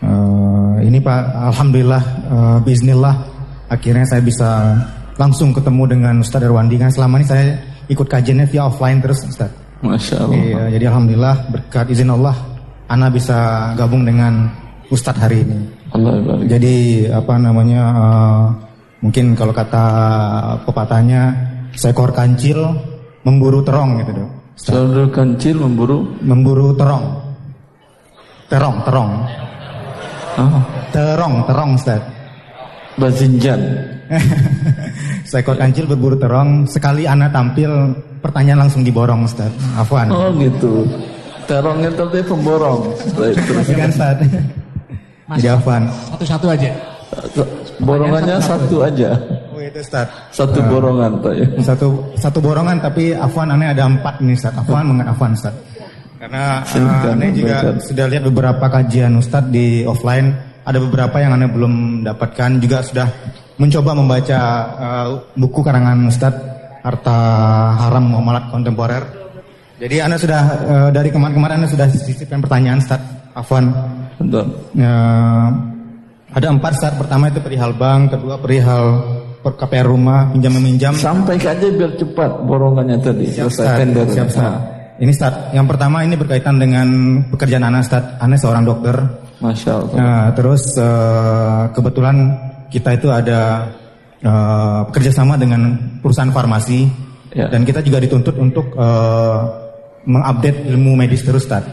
Uh, ini Pak, Alhamdulillah, uh, Bismillah, akhirnya saya bisa langsung ketemu dengan Ustadz Erwandi. Kan selama ini saya ikut kajiannya via offline terus Ustadz. Masya Allah. Iya, jadi alhamdulillah berkat izin Allah, Ana bisa gabung dengan Ustadz hari ini. Allah barik. Jadi apa namanya? eh, mungkin kalau kata pepatahnya, seekor kancil memburu terong gitu dok. Saudara kancil memburu Memburu terong. Terong, terong. ah, Terong, terong Ustaz. bazinjan. Seekor kancil berburu terong, sekali Ana tampil, pertanyaan langsung diborong Ustaz. Afwan. Oh gitu. Terongnya tadi pemborong. Baik, terus. Kan Ustaz? Jadi Afwan. Satu-satu aja. Borongannya satu aja. Oh itu Ustaz. Satu borongan Pak ya. Satu satu borongan tapi Afwan aneh ada empat nih Ustaz. Afwan mengenai Afwan Ustaz. Karena uh, aneh juga sudah lihat beberapa kajian Ustaz di offline. Ada beberapa yang aneh belum dapatkan. Juga sudah mencoba membaca uh, buku karangan Ustaz Harta Haram Muamalat Kontemporer. Jadi Anda sudah uh, dari kemarin-kemarin Anda sudah sisipkan pertanyaan Ustaz Afwan. Betul. Ya, ada empat Ustaz. Pertama itu perihal bank, kedua perihal per KPR rumah, pinjam meminjam. Sampai aja biar cepat borongannya tadi. Siap, Ustaz. tender. Siap, Ustaz. Ini Ustaz, yang pertama ini berkaitan dengan pekerjaan Ana Ustaz. Ana seorang dokter. Masya Allah. Nah, terus eh, kebetulan kita itu ada eh, kerjasama dengan perusahaan farmasi Ya. dan kita juga dituntut untuk eh, mengupdate ilmu medis terus, Ustaz.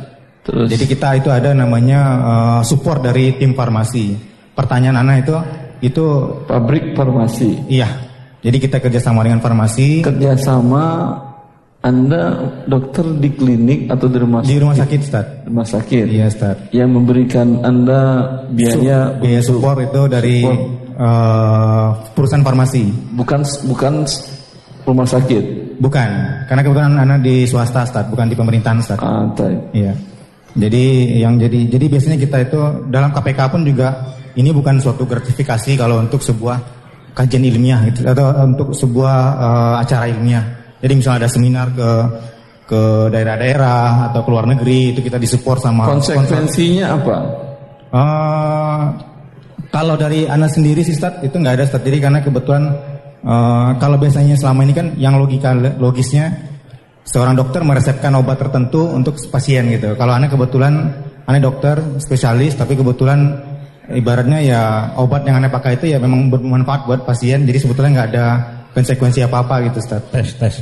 Terus Jadi kita itu ada namanya eh, support dari tim farmasi. Pertanyaan Ana itu itu pabrik farmasi. iya. Jadi kita kerjasama dengan farmasi Kerjasama Anda dokter di klinik atau di rumah di rumah sakit, Ustaz. rumah sakit Iya, Ustaz. yang memberikan Anda biaya biaya support itu dari Support. eh, perusahaan farmasi. bukan bukan rumah sakit. Bukan, karena kebetulan anak di swasta, Ustaz, bukan di pemerintahan, Ustaz. Ah. Iya. Jadi yang jadi jadi biasanya kita itu dalam KPK pun juga ini bukan suatu gratifikasi kalau untuk sebuah kajian ilmiah gitu atau untuk sebuah eh, acara ilmiah. Jadi misalnya ada seminar ke ke daerah-daerah atau ke luar negeri itu kita disupport sama Konsekuensinya apa? Eh, kalau dari Anda sendiri sih Ustaz, itu nggak ada Ustaz. Jadi karena kebetulan eh, kalau biasanya selama ini kan yang logika logisnya seorang dokter meresepkan obat tertentu untuk pasien gitu. Kalau Anda kebetulan Anda dokter spesialis tapi kebetulan ibaratnya ya obat yang Anda pakai itu ya memang bermanfaat buat pasien. Jadi sebetulnya nggak ada konsekuensi apa-apa gitu Ustaz. Tes, tes.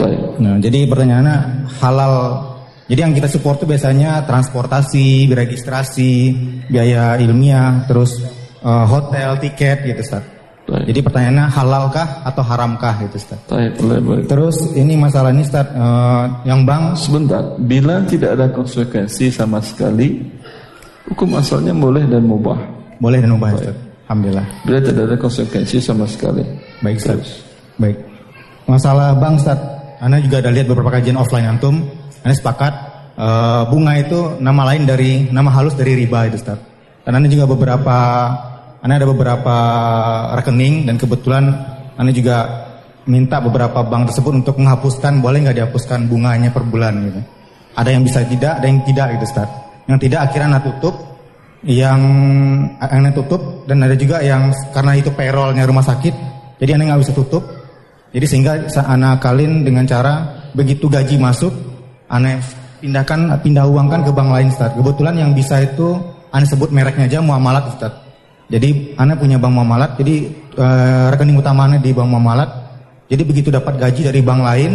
Baik. Nah, jadi pertanyaannya halal. Jadi yang kita support itu biasanya transportasi, registrasi, biaya ilmiah, terus eh, hotel, tiket gitu, Ustaz. Baik. Jadi pertanyaannya halalkah atau haramkah gitu, Ustaz. Baik, baik, baik. Terus ini masalah ini Ustaz, eh, yang bank Sebentar, bila tidak ada konsekuensi sama sekali, hukum asalnya boleh dan mubah. boleh dan ubah Ustaz. Alhamdulillah. Bila tidak ada konsekuensi sama sekali. Baik Ustaz. Baik. Masalah bank Ustaz, Anda juga ada lihat beberapa kajian offline antum, Anda sepakat eh, bunga itu nama lain dari nama halus dari riba itu Ustaz. Dan Anda juga beberapa Anda ada beberapa rekening dan kebetulan Anda juga minta beberapa bank tersebut untuk menghapuskan boleh nggak dihapuskan bunganya per bulan gitu. Ada yang bisa tidak, ada yang tidak gitu Ustaz. Yang tidak akhirnya Anda tutup, yang Anda tutup dan ada juga yang karena itu payrollnya rumah sakit, jadi Anda nggak bisa tutup. Jadi sehingga Anda kalin dengan cara begitu gaji masuk, Anda pindahkan pindah uangkan ke bank lain Ustaz. Kebetulan yang bisa itu Anda sebut mereknya aja muamalat Ustaz. Jadi Anda punya bank muamalat, jadi eh, rekening utamanya di bank muamalat. Jadi begitu dapat gaji dari bank lain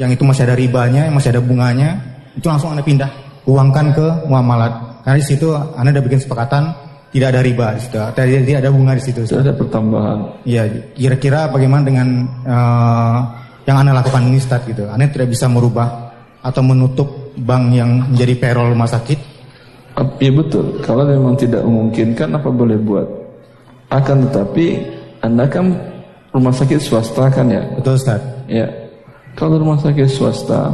yang itu masih ada ribanya, yang masih ada bunganya, itu langsung Anda pindah uangkan ke muamalat. Karena di situ Anda udah bikin sepakatan tidak ada riba di situ, tidak, ada bunga di situ. Tidak ada pertambahan. Iya, kira-kira bagaimana dengan eh, yang Anda lakukan ini Ustaz gitu. Anda tidak bisa merubah atau menutup bank yang menjadi payroll rumah sakit. Ya betul, kalau memang tidak memungkinkan apa boleh buat. Akan tetapi Anda kan rumah sakit swasta kan ya? Betul Ustaz. Ya. Kalau rumah sakit swasta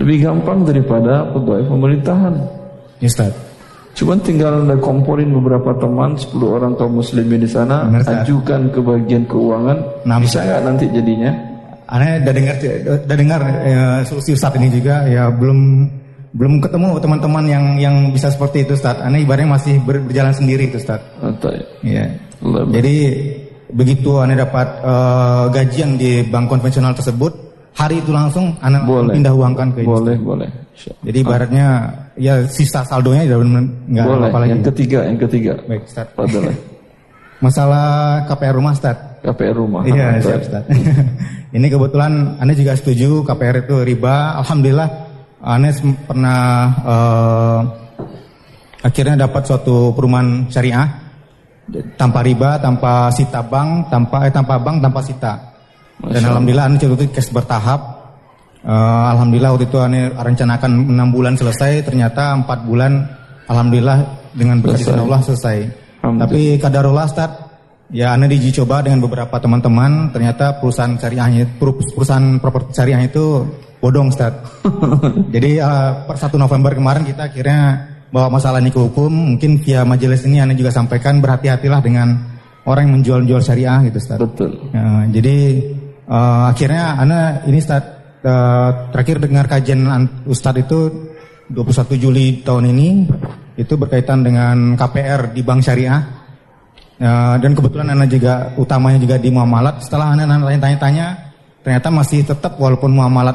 lebih gampang daripada pegawai pemerintahan. Ya Ustaz. Cuman tinggal Anda komporin beberapa teman 10 orang kaum muslimin di sana, Benar, ajukan ke bagian keuangan. Nah, bisa nggak nanti jadinya? Anda udah dengar udah dengar eh, solusi Ustaz ini juga ya belum belum ketemu teman-teman yang yang bisa seperti itu Ustaz. Anda ibaratnya masih ber- berjalan sendiri itu Ustaz. Ya? Iya. Jadi begitu Anda dapat eh, gajian di bank konvensional tersebut, hari itu langsung anak Boleh. pindah uangkan ke Boleh, boleh. Insya- Jadi ibaratnya ya sisa saldonya nggak Boleh. apa-apa lagi. Yang ketiga, yang ketiga. Baik, Ustaz. Fadal. Masalah KPR rumah, Ustaz. KPR rumah. Iya, siap, Ustaz. Ini kebetulan Anda juga setuju KPR itu riba. Alhamdulillah Anda pernah eh, akhirnya dapat suatu perumahan syariah tanpa riba, tanpa sita bank, tanpa eh, tanpa bank, tanpa sita. Dan alhamdulillah waktu itu cash bertahap. Eh, alhamdulillah waktu itu Anda rencanakan 6 bulan selesai, ternyata 4 bulan alhamdulillah dengan berkat Allah selesai. Tapi kadarullah Ustaz, ya Anda diuji coba dengan beberapa teman-teman, ternyata perusahaan syariahnya peru- perusahaan properti syariah itu bodong Ustaz. Jadi eh, per 1 November kemarin kita akhirnya bawa masalah ini ke hukum, mungkin via majelis ini Anda juga sampaikan berhati-hatilah dengan orang yang menjual-jual syariah gitu Ustaz. Betul. Ya, jadi eh, akhirnya Anda ini Ustaz eh, terakhir dengar kajian an- Ustadz itu 21 Juli tahun ini itu berkaitan dengan KPR di bank syariah Eh, dan kebetulan Anda juga utamanya juga di muamalat setelah nanya- tanya-tanya ternyata masih tetap walaupun muamalat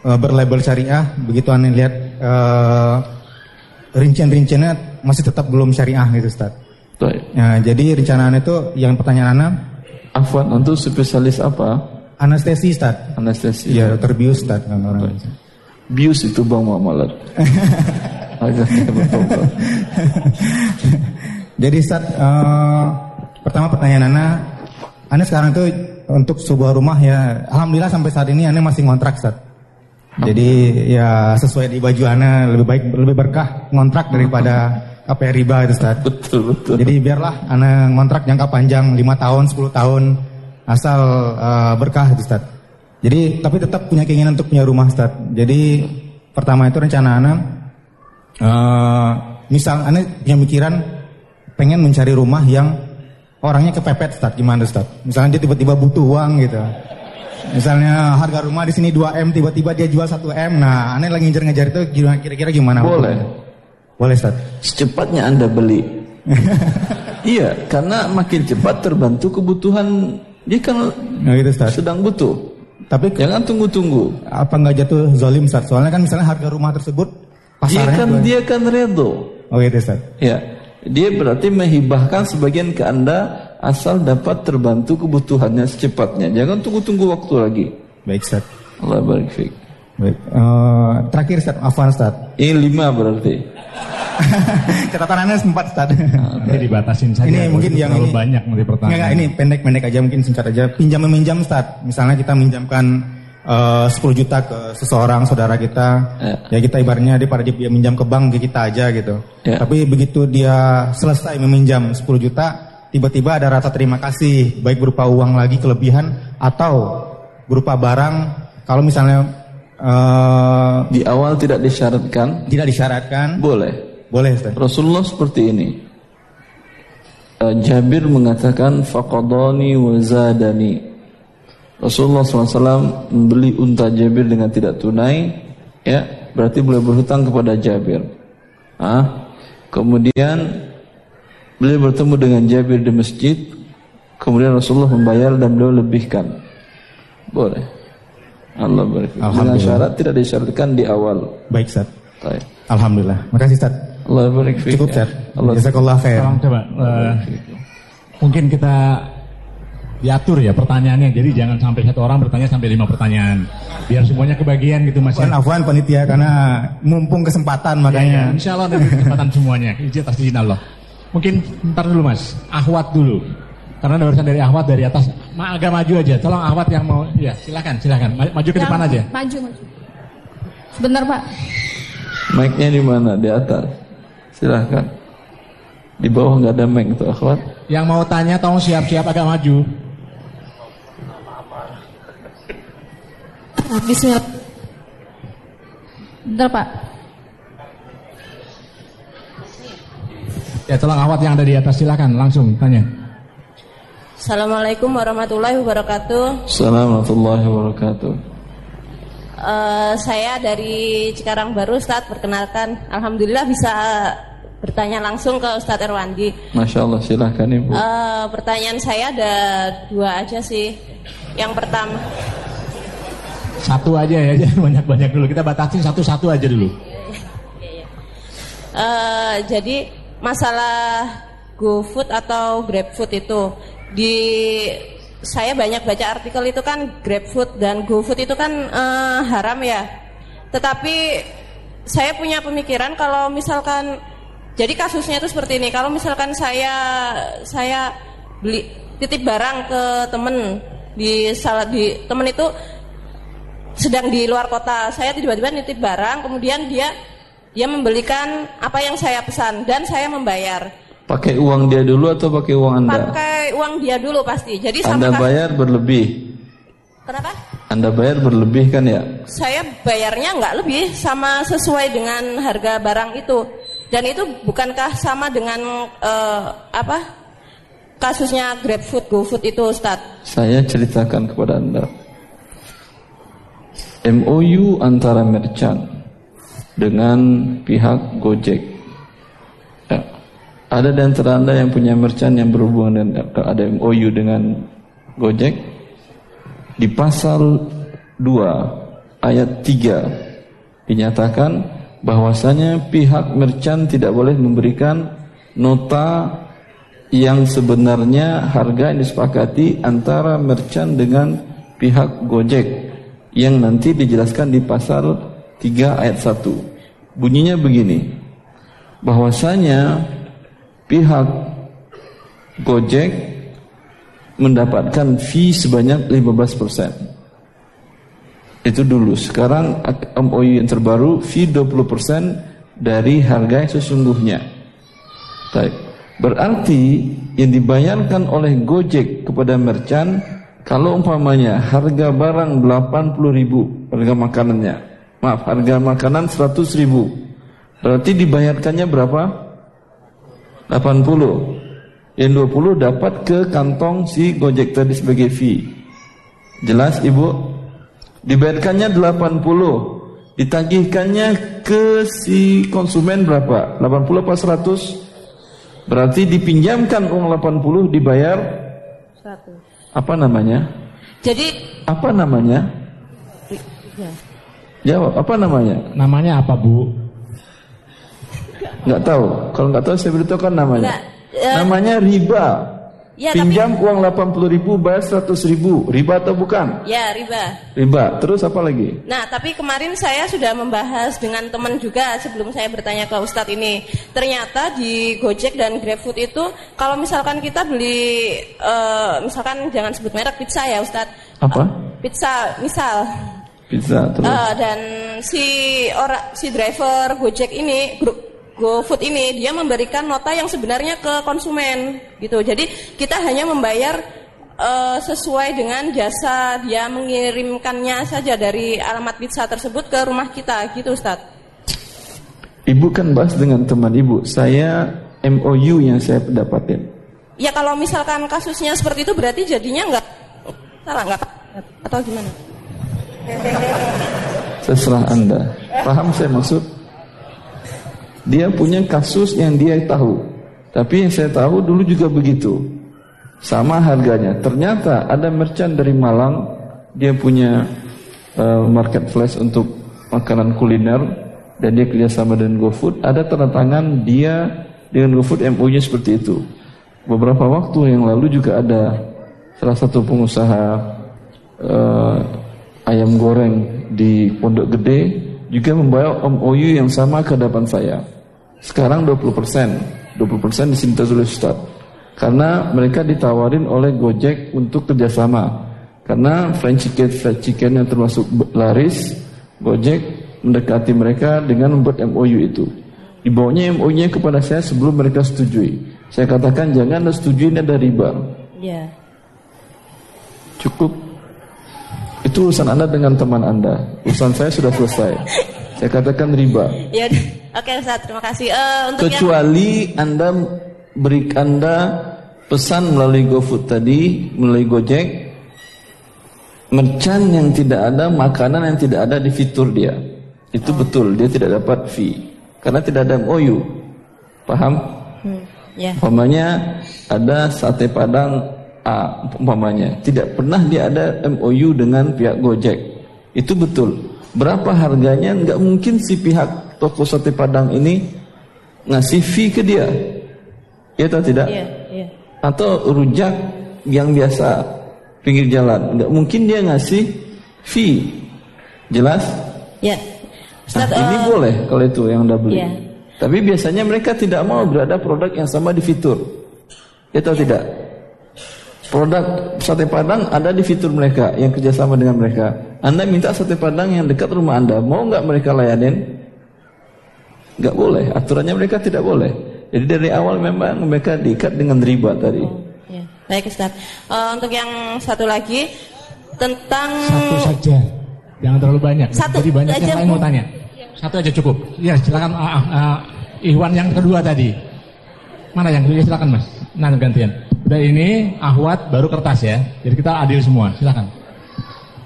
eh, berlabel syariah begitu Anda lihat eh, rincian-rinciannya masih tetap belum syariah gitu Ustaz. Baik. Ya, jadi rencana Anda itu yang pertanyaan Anda Afwan, untuk spesialis apa? Anestesi Ustaz. Anestesi. Iya, dokter bius Ustaz kan orang. Bius itu bang betul. Jadi Ustaz, eh, pertama pertanyaan Ana, Ana sekarang itu untuk sebuah rumah ya, alhamdulillah sampai saat ini Ana masih ngontrak Ustaz. Jadi ya sesuai di baju Ana lebih baik lebih berkah ngontrak daripada KPR riba itu Ustaz. Betul, betul. Jadi biarlah Ana ngontrak jangka panjang 5 tahun, 10 tahun asal eh, berkah itu Ustaz. Jadi tapi tetap punya keinginan untuk punya rumah Ustaz. Jadi pertama itu rencana Ana eh misal Ana punya pikiran pengen mencari rumah yang orangnya kepepet Ustaz. Gimana Ustaz? Misalnya dia tiba-tiba butuh uang gitu. Misalnya harga rumah di sini 2M tiba-tiba dia jual 1M. Nah, Ana lagi ngejar-ngejar itu kira-kira gimana? Boleh. Boleh Ustaz. Secepatnya Anda beli. iya, karena makin cepat terbantu kebutuhan dia kan Nah gitu Ustaz. sedang butuh. Tapi Jangan tunggu-tunggu. apa nggak jatuh zolim Ustaz? Soalnya kan misalnya harga rumah tersebut Dia pasarnya kan dua- dia kan redo. Oh gitu Ustaz. Ya, dia berarti menghibahkan sebagian ke Anda asal dapat terbantu kebutuhannya secepatnya. Jangan tunggu-tunggu waktu lagi. Baik Ustaz. Allah barik fiik. Baik. Eh, terakhir Ustaz, Afwan Ustaz. Ini lima berarti. Catatannya sempat Ustaz. Nanti dibatasin saja. Ini mungkin yang ini- banyak nanti pertanyaan. enggak, ini pendek-pendek aja mungkin singkat aja. Pinjam meminjam Ustaz. Misalnya kita minjamkan eh, 10 juta ke seseorang saudara kita. Ya. Ya, kita ibaratnya dia pada dia minjam ke bank ke kita aja gitu. Ya. Tapi begitu dia selesai meminjam 10 juta, tiba-tiba ada rasa terima kasih baik berupa uang lagi kelebihan atau berupa barang kalau misalnya eh, Di awal tidak disyaratkan, tidak disyaratkan boleh. boleh Ustaz. Rasulullah seperti ini. Eh, Jabir mengatakan faqadani wa zadani. Rasulullah SAW membeli unta Jabir dengan tidak tunai, ya berarti boleh berhutang kepada Jabir. Ah, kemudian beliau bertemu dengan Jabir di masjid, kemudian Rasulullah membayar dan beliau lebihkan. Boleh. Allah barik. Dengan Alhamdulillah. syarat tidak disyaratkan di awal. Baik Ustaz. Baik. Alhamdulillah. Makasih Ustaz. Allah fiik. Cukup Ustaz. Allah Jazakallah khair. Tolong coba eh, mungkin kita diatur ya pertanyaannya. Jadi jangan sampai satu orang bertanya sampai lima pertanyaan. Biar semuanya kebagian gitu Mas. Afwan, Ya. afwan panitia karena mumpung kesempatan Ya, makanya. insya Allah nanti kesempatan semuanya. Izin atas izin Allah. Mungkin ntar dulu Mas. Ahwat dulu. Karena ada urusan dari Ahwat dari atas. Ma, agak maju aja. Tolong Ahwat yang mau. Ya silakan silakan. Ma- Maju ke Yang- depan aja. Maju, maju. Sebentar Pak. Mic-nya di mana? Di atas. Silahkan. Di bawah nggak ada mic tuh akhwat. Yang mau tanya tolong siap-siap agak maju. Bismillah. Bentar Pak. Ya tolong Ahwat yang ada di atas silakan langsung tanya. Assalamualaikum warahmatullahi wabarakatuh. Assalamualaikum warahmatullahi wabarakatuh. Eh, saya dari Cikarang Baru, Ustadz. Perkenalkan, Alhamdulillah bisa bertanya langsung ke Ustadz Erwandi. Masya Allah silahkan ibu. Eh, pertanyaan saya ada dua aja sih. Yang pertama, Satu aja ya, jangan banyak-banyak dulu. Kita batasin satu-satu aja dulu. Uh, jadi masalah GoFood atau GrabFood itu di saya banyak baca artikel itu kan GrabFood dan GoFood itu kan uh, haram ya. Tetapi saya punya pemikiran kalau misalkan jadi kasusnya itu seperti ini. Kalau misalkan saya saya beli titip barang ke temen di salah di temen itu sedang di luar kota. Saya tiba-tiba nitip barang, kemudian dia dia membelikan apa yang saya pesan dan saya membayar. Pakai uang dia dulu atau pakai uang Anda? Pakai uang dia dulu pasti. Jadi Anda bayar berlebih. Kenapa? Anda bayar berlebih kan ya? Saya bayarnya nggak lebih, sama sesuai dengan harga barang itu. Dan itu bukankah sama dengan uh, apa kasusnya GrabFood, GoFood itu, Ustaz? Saya ceritakan kepada Anda. MOU antara merchant dengan pihak Gojek ada di antara Anda yang punya merchant yang berhubungan dengan ada MOU dengan Gojek? Di pasal 2 ayat 3 dinyatakan bahwasanya pihak merchant tidak boleh memberikan nota yang sebenarnya harga yang disepakati antara merchant dengan pihak Gojek yang nanti dijelaskan di pasal 3 ayat 1 bunyinya begini bahwasanya pihak Gojek mendapatkan fee sebanyak 15%. Itu dulu. Sekarang MOU yang terbaru fee 20% dari harga yang sesungguhnya. Baik. Berarti yang dibayarkan oleh Gojek kepada merchant kalau umpamanya harga barang 80 ribu harga makanannya maaf harga makanan 100 ribu berarti dibayarkannya berapa 80 yang 20 dapat ke kantong si Gojek tadi sebagai fee. Jelas ibu? Dibayarkannya 80 ditagihkannya ke si konsumen berapa? 80 apa 100 berarti dipinjamkan uang 80 dibayar 100 apa namanya? Jadi apa namanya? Ya. jawab apa namanya? Namanya apa bu Nggak tahu. Kalau nggak tahu saya beritahukan namanya. Nggak, uh, namanya riba. Ya, Pinjam tapi, uang 80 ribu, bayar 100 ribu. Riba atau bukan? Ya, riba. Riba. Terus apa lagi? Nah, tapi kemarin saya sudah membahas dengan teman juga sebelum saya bertanya ke Ustadz ini. Ternyata di Gojek dan GrabFood itu, kalau misalkan kita beli, uh, misalkan jangan sebut merek pizza ya Ustadz. Apa? Uh, pizza, misal. Pizza, terus? Uh, dan si orang, si driver Gojek ini, grup GoFood ini dia memberikan nota yang sebenarnya ke konsumen gitu. Jadi kita hanya membayar uh, sesuai dengan jasa dia mengirimkannya saja dari alamat pizza tersebut ke rumah kita gitu Ustaz. Ibu kan bahas dengan teman ibu. Saya MOU yang saya dapatin. Ya kalau misalkan kasusnya seperti itu berarti jadinya nggak salah nggak atau gimana? Seserah Anda. Paham saya maksud? Dia punya kasus yang dia tahu. Tapi yang saya tahu dulu juga begitu. Sama harganya. Ternyata ada merchant dari Malang, dia punya uh, market flash untuk makanan kuliner dan dia kerjasama dengan GoFood. Ada tanda tangan dia dengan GoFood MOU-nya seperti itu. Beberapa waktu yang lalu juga ada salah satu pengusaha uh, ayam goreng di Pondok Gede juga membawa MOU yang sama ke hadapan saya. Sekarang 20 persen, 20 persen disinta oleh Ustaz. Karena mereka ditawarin oleh Gojek untuk kerjasama. Karena French chicken, fried chicken yang termasuk laris, Gojek mendekati mereka dengan membuat MOU itu. Dibawanya MOU-nya kepada saya sebelum mereka setujui. Saya katakan jangan setujui ini ada riba. Ya. Cukup itu urusan Anda dengan teman Anda. Urusan saya sudah selesai. Saya katakan riba. Ya, oke Ustaz, terima kasih. Uh, untuk Kecuali yang... Anda beri Anda pesan melalui GoFood tadi, melalui Gojek, merchant yang tidak ada, makanan yang tidak ada di fitur dia. Itu oh. betul, dia tidak dapat fee. Karena tidak ada MOU. Paham? Hmm, yeah. Umpamanya ada sate padang A umpamanya tidak pernah dia ada MOU dengan pihak Gojek Itu betul. Berapa harganya? Nggak mungkin si pihak toko sate padang ini ngasih fee ke dia. Ya atau tidak? Iya, iya. Atau rujak yang biasa pinggir jalan. Nggak mungkin dia ngasih fee. Jelas? Ya. Nah, Ustaz, ini eh, boleh kalau itu yang udah beli. Iya. Tapi biasanya mereka tidak mau berada produk yang sama di fitur. Ya atau tidak? Produk sate padang ada di fitur mereka yang kerjasama dengan mereka. Anda minta sate padang yang dekat rumah Anda, mau nggak mereka layanin? Nggak boleh. Aturannya mereka tidak boleh. Jadi dari awal memang mereka diikat dengan riba tadi. Ya. Baik Ustaz. Eh, untuk yang satu lagi tentang Satu saja. Jangan terlalu banyak. Satu Jadi banyak aja, yang lain mau tanya. Satu aja cukup. Ya silakan ah, ah, Ikhwan yang kedua tadi. Mana yang kedua silakan Mas. Nah gantian. Udah ini Ahwat baru kertas ya. Jadi kita adil semua. Silakan.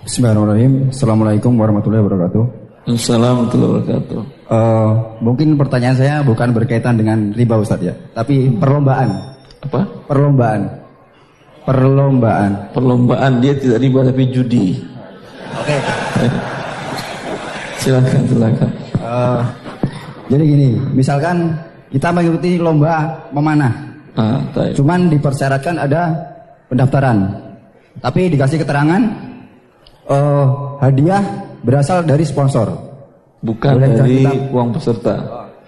Bismillahirrahmanirrahim. Assalamualaikum warahmatullahi wabarakatuh. Assalamualaikum warahmatullahi wabarakatuh. Eh, mungkin pertanyaan saya bukan berkaitan dengan riba Ustadz ya, tapi perlombaan. Apa? Perlombaan. Perlombaan. Perlombaan dia tidak riba tapi judi. Oke. Silakan, silakan. Eh, jadi gini, misalkan kita mengikuti lomba memanah, Ah, cuman dipersyaratkan ada pendaftaran, tapi dikasih keterangan eh, hadiah berasal dari sponsor. Bukan Boleh dari kita- uang peserta.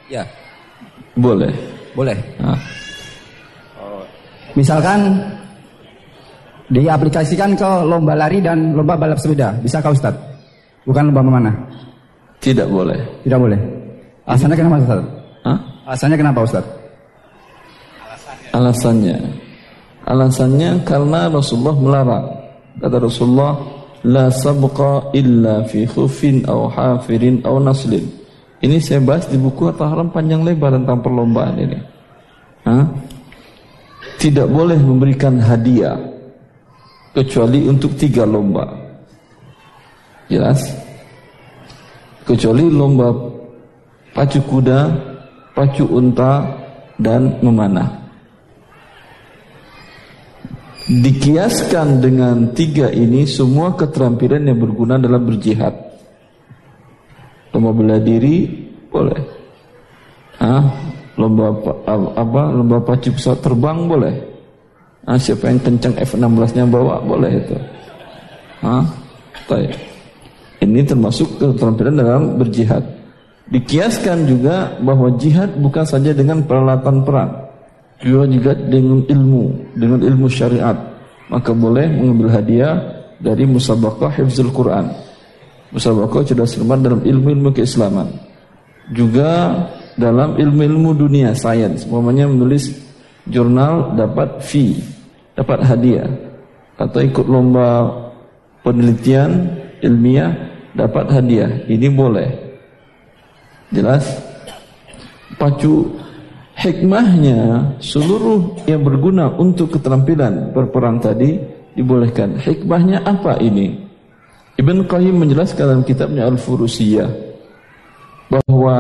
Ya, Boleh. boleh. Ah, Misalkan diaplikasikan ke lomba lari dan lomba balap sepeda, bisa kau Ustaz? Bukan lomba memanah. tidak boleh. Tidak boleh. Alasannya kenapa Ustaz? Hah? Alasannya kenapa Ustaz? Alasannya. Alasannya karena Rasulullah melarang. Kata Rasulullah La sabqa illa fi khufin Au hafirin au naslin. Ini saya bahas di buku Harta Haram panjang lebar tentang perlombaan ini. Hah? Tidak boleh memberikan hadiah Kecuali untuk tiga lomba. Jelas? Kecuali lomba pacu kuda, pacu unta, dan memanah dikiaskan dengan tiga ini semua keterampilan yang berguna dalam berjihad. Lomba bela diri boleh. Ah, lomba apa, apa lomba pacu pesawat terbang boleh. Ah, siapa yang kencang F16-nya bawa boleh itu. Ah. Ini termasuk keterampilan dalam berjihad. Dikiaskan juga bahwa jihad bukan saja dengan peralatan perang, juga dengan ilmu, dengan ilmu syariat. Maka boleh mengambil hadiah dari musabaqah hifzul Quran. Musabaqah cerdas cermat dalam ilmu-ilmu keislaman. Juga dalam ilmu-ilmu dunia, sains. Umpamanya menulis jurnal dapat fee, dapat hadiah. Atau ikut lomba penelitian ilmiah dapat hadiah. Ini boleh. Jelas? Pacu hikmahnya seluruh yang berguna untuk keterampilan berperang tadi dibolehkan. Hikmahnya apa ini? Ibn Qayyim menjelaskan dalam kitabnya Al-Furusiyah bahwa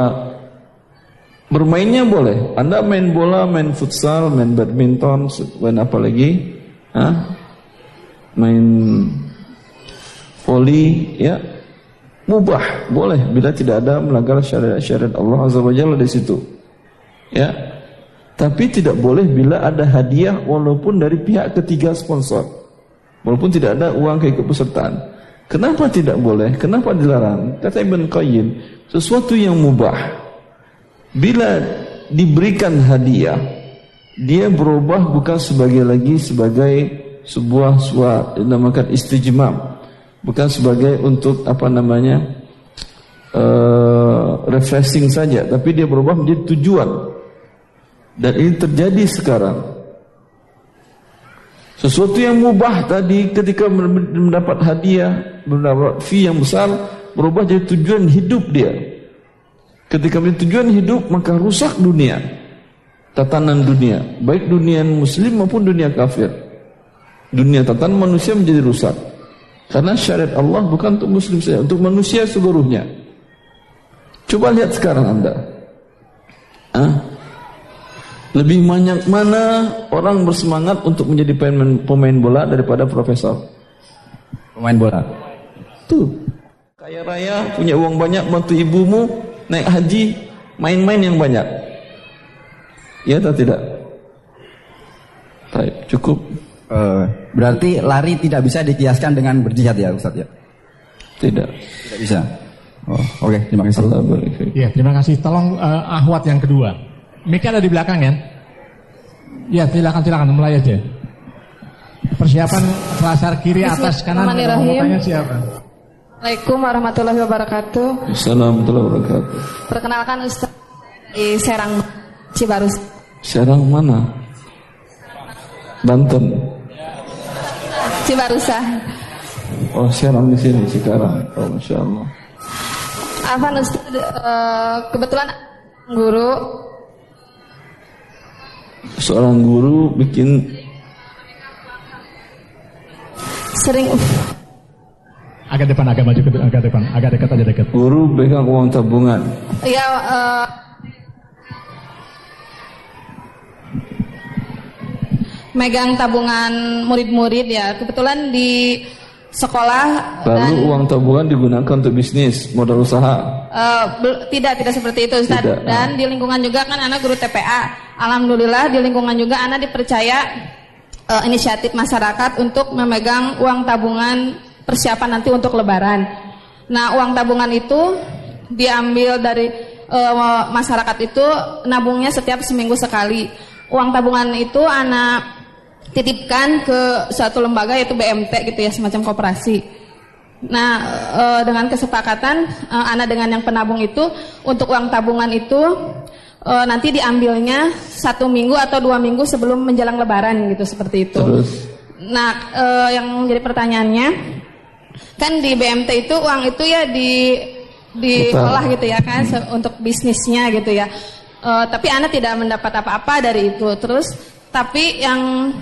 bermainnya boleh. Anda main bola, main futsal, main badminton, main apa lagi? Hah? Main voli, ya mubah, boleh bila tidak ada melanggar syariat-syariat Allah Azza wa Jalla di situ. Ya. Tapi tidak boleh bila ada hadiah walaupun dari pihak ketiga sponsor. Walaupun tidak ada uang keikutsertaan. Kenapa tidak boleh? Kenapa dilarang? Kata Ibn Qayyim, sesuatu yang mubah bila diberikan hadiah, dia berubah bukan sebagai lagi sebagai sebuah suatu dinamakan istijmam, bukan sebagai untuk apa namanya uh, refreshing saja, tapi dia berubah menjadi tujuan. Dan ini terjadi sekarang. Sesuatu yang mubah tadi ketika mendapat hadiah, mendapat fee yang besar, berubah jadi tujuan hidup dia. Ketika menjadi tujuan hidup, maka rusak dunia. Tatanan dunia, baik dunia muslim maupun dunia kafir. Dunia tatanan manusia menjadi rusak. Karena syariat Allah bukan untuk muslim saja, untuk manusia seluruhnya. Coba lihat sekarang Anda. Hah? Lebih banyak mana orang bersemangat untuk menjadi pemain, pemain bola daripada profesor? Pemain bola. Tuh. Kaya raya, punya uang banyak, bantu ibumu, naik haji, main-main yang banyak. Ya atau tidak? Baik, cukup. Uh, berarti lari tidak bisa dikiaskan dengan berjihad ya Ustaz ya? Tidak. Tidak bisa. Oh, oke, okay, terima kasih. Ya, terima kasih. Tolong uh, ahwat yang kedua. Mika ada di belakang ya? Ya, silakan silakan mulai aja. Persiapan selasar kiri atas kanan. Mau tanya siapa? Assalamualaikum warahmatullahi wabarakatuh. Assalamualaikum warahmatullahi wabarakatuh. Perkenalkan Ustaz di Serang Cibarus. Serang mana? Banten. Cibarusa. Oh, Serang di sini sekarang. Oh, masya Allah. Afan Ustaz, uh, kebetulan guru. Seorang guru bikin sering agak depan agak maju ke agak depan agak dekat aja dekat. guru pegang uang tabungan. Iya uh, megang tabungan murid-murid ya. Kebetulan di sekolah lalu dan, uang tabungan digunakan untuk bisnis modal usaha uh, tidak tidak seperti itu Ustaz tidak. dan di lingkungan juga kan anak guru TPA alhamdulillah di lingkungan juga anak dipercaya uh, inisiatif masyarakat untuk memegang uang tabungan persiapan nanti untuk lebaran. Nah, uang tabungan itu diambil dari uh, masyarakat itu nabungnya setiap seminggu sekali. Uang tabungan itu anak titipkan ke suatu lembaga yaitu BMT gitu ya, semacam koperasi. Nah, e, dengan kesepakatan e, anak dengan yang penabung itu untuk uang tabungan itu e, nanti diambilnya satu minggu atau dua minggu sebelum menjelang Lebaran gitu seperti itu. Terus. Nah, e, yang menjadi pertanyaannya kan di BMT itu uang itu ya di diolah gitu ya kan hmm. untuk bisnisnya gitu ya. Uh, tapi anak tidak mendapat apa-apa dari itu. Terus tapi yang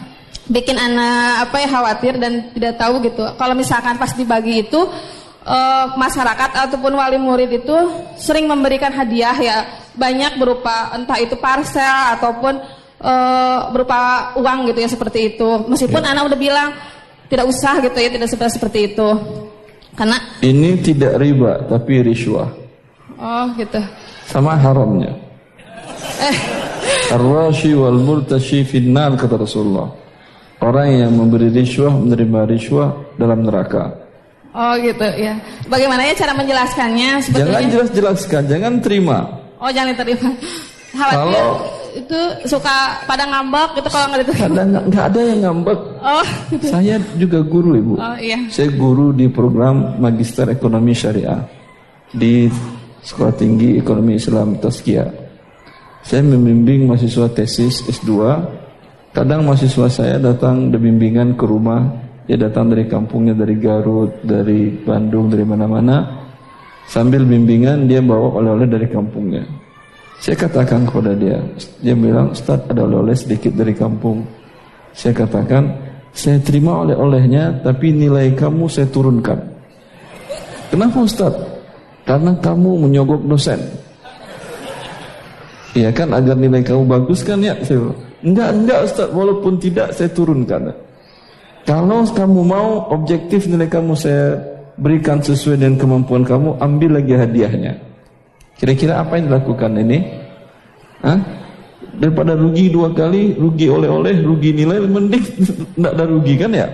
bikin anak apa ya khawatir dan tidak tahu gitu. Kalau misalkan pas dibagi itu uh, masyarakat ataupun wali murid itu sering memberikan hadiah ya. Banyak berupa entah itu parcel ataupun uh, berupa uang gitu ya seperti itu. Meskipun ya. anak udah bilang tidak usah gitu ya tidak seperti seperti itu. Karena ini tidak riba tapi riswah oh gitu. Sama haramnya. Eh. Ar-rashi wal murtashi finnar kata Rasulullah orang yang memberi riswah menerima riswah dalam neraka. Oh gitu ya. Bagaimana ya cara menjelaskannya sebetulnya? Jangan jelas-jelaskan jangan terima. Oh jangan terima kalau itu suka pada ngambek gitu kalau nggak itu kadang nggak ada yang ngambek. Oh. Gitu. saya juga guru ibu. Oh, iya. saya guru di program magister ekonomi syariah di sekolah tinggi ekonomi Islam Taskia saya membimbing mahasiswa tesis S2 kadang mahasiswa saya datang bimbingan ke rumah dia datang dari kampungnya dari Garut dari Bandung dari mana-mana sambil bimbingan dia bawa oleh-oleh dari kampungnya saya katakan kepada dia, dia bilang, Ustaz ada oleh-oleh sedikit dari kampung. Saya katakan, saya terima oleh-olehnya, tapi nilai kamu saya turunkan. Kenapa Ustaz? Karena kamu menyogok dosen. Iya kan, agar nilai kamu bagus kan ya? Saya enggak, enggak Ustaz, walaupun tidak saya turunkan. Kalau kamu mau objektif nilai kamu saya berikan sesuai dengan kemampuan kamu, ambil lagi hadiahnya. Kira-kira apa yang dilakukan ini? Hah? Daripada rugi dua kali, rugi oleh-oleh, rugi nilai, mending tidak ada rugi kan ya?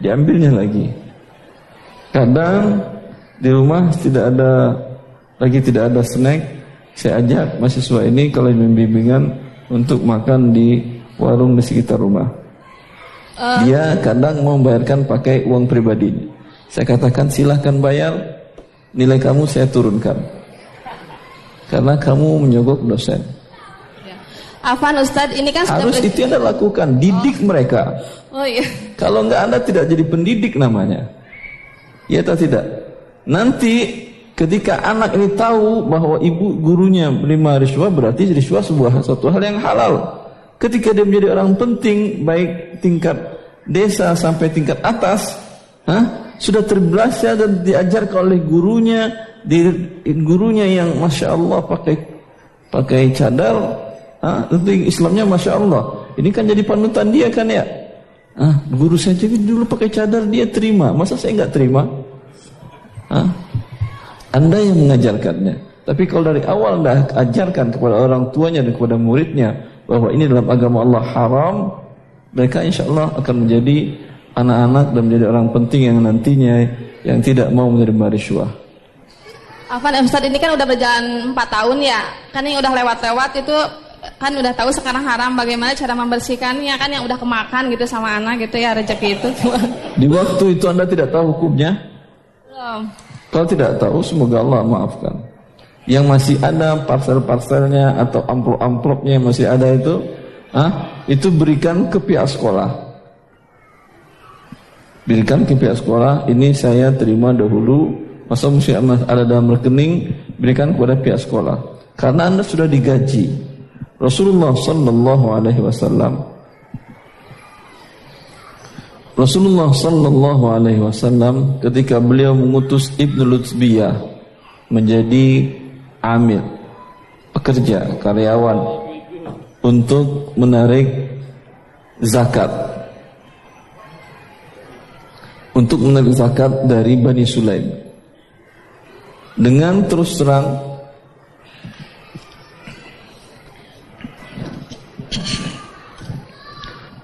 Diambilnya lagi. Kadang di rumah tidak ada lagi tidak ada snack, saya ajak mahasiswa ini kalau bimbingan untuk makan di warung di sekitar rumah. Uh. Dia kadang mau membayarkan pakai uang pribadi. Saya katakan silahkan bayar, nilai kamu saya turunkan karena kamu menyogok dosen. Ya. Afan Ustadz ini kan harus itu yang anda lakukan didik oh. mereka. Oh iya. Kalau enggak anda tidak jadi pendidik namanya. Ya atau tidak? Nanti ketika anak ini tahu bahwa ibu gurunya menerima riswa berarti riswa sebuah satu hal yang halal. Ketika dia menjadi orang penting baik tingkat desa sampai tingkat atas, huh, sudah terbiasa dan diajarkan oleh gurunya di gurunya yang masya Allah pakai pakai cadar, itu Islamnya masya Allah. Ini kan jadi panutan dia kan ya. Guru saya jadi dulu pakai cadar dia terima, masa saya nggak terima? Anda yang mengajarkannya. Tapi kalau dari awal Anda ajarkan kepada orang tuanya dan kepada muridnya bahwa ini dalam agama Allah haram, mereka insya Allah akan menjadi anak-anak dan menjadi orang penting yang nantinya yang tidak mau menerima riswah. Afan Ustadz ini kan udah berjalan 4 tahun ya, kan yang udah lewat-lewat itu kan udah tahu sekarang haram bagaimana cara membersihkannya kan yang udah kemakan gitu sama anak gitu ya rezeki itu. Di waktu itu Anda tidak tahu hukumnya? Belum. Kalau tidak tahu semoga Allah maafkan. Yang masih ada parcel-parcelnya atau amplop-amplopnya yang masih ada itu, ah, itu berikan ke pihak sekolah. Berikan ke pihak sekolah, ini saya terima dahulu, masa mesti ada dalam rekening, berikan kepada pihak sekolah. Karena Anda sudah digaji. Rasulullah sallallahu alaihi wasallam Rasulullah sallallahu alaihi wasallam ketika beliau mengutus Ibnu Lutsbiyah menjadi amil pekerja karyawan untuk menarik zakat. Untuk menarik zakat dari Bani Sulaim. Dengan terus terang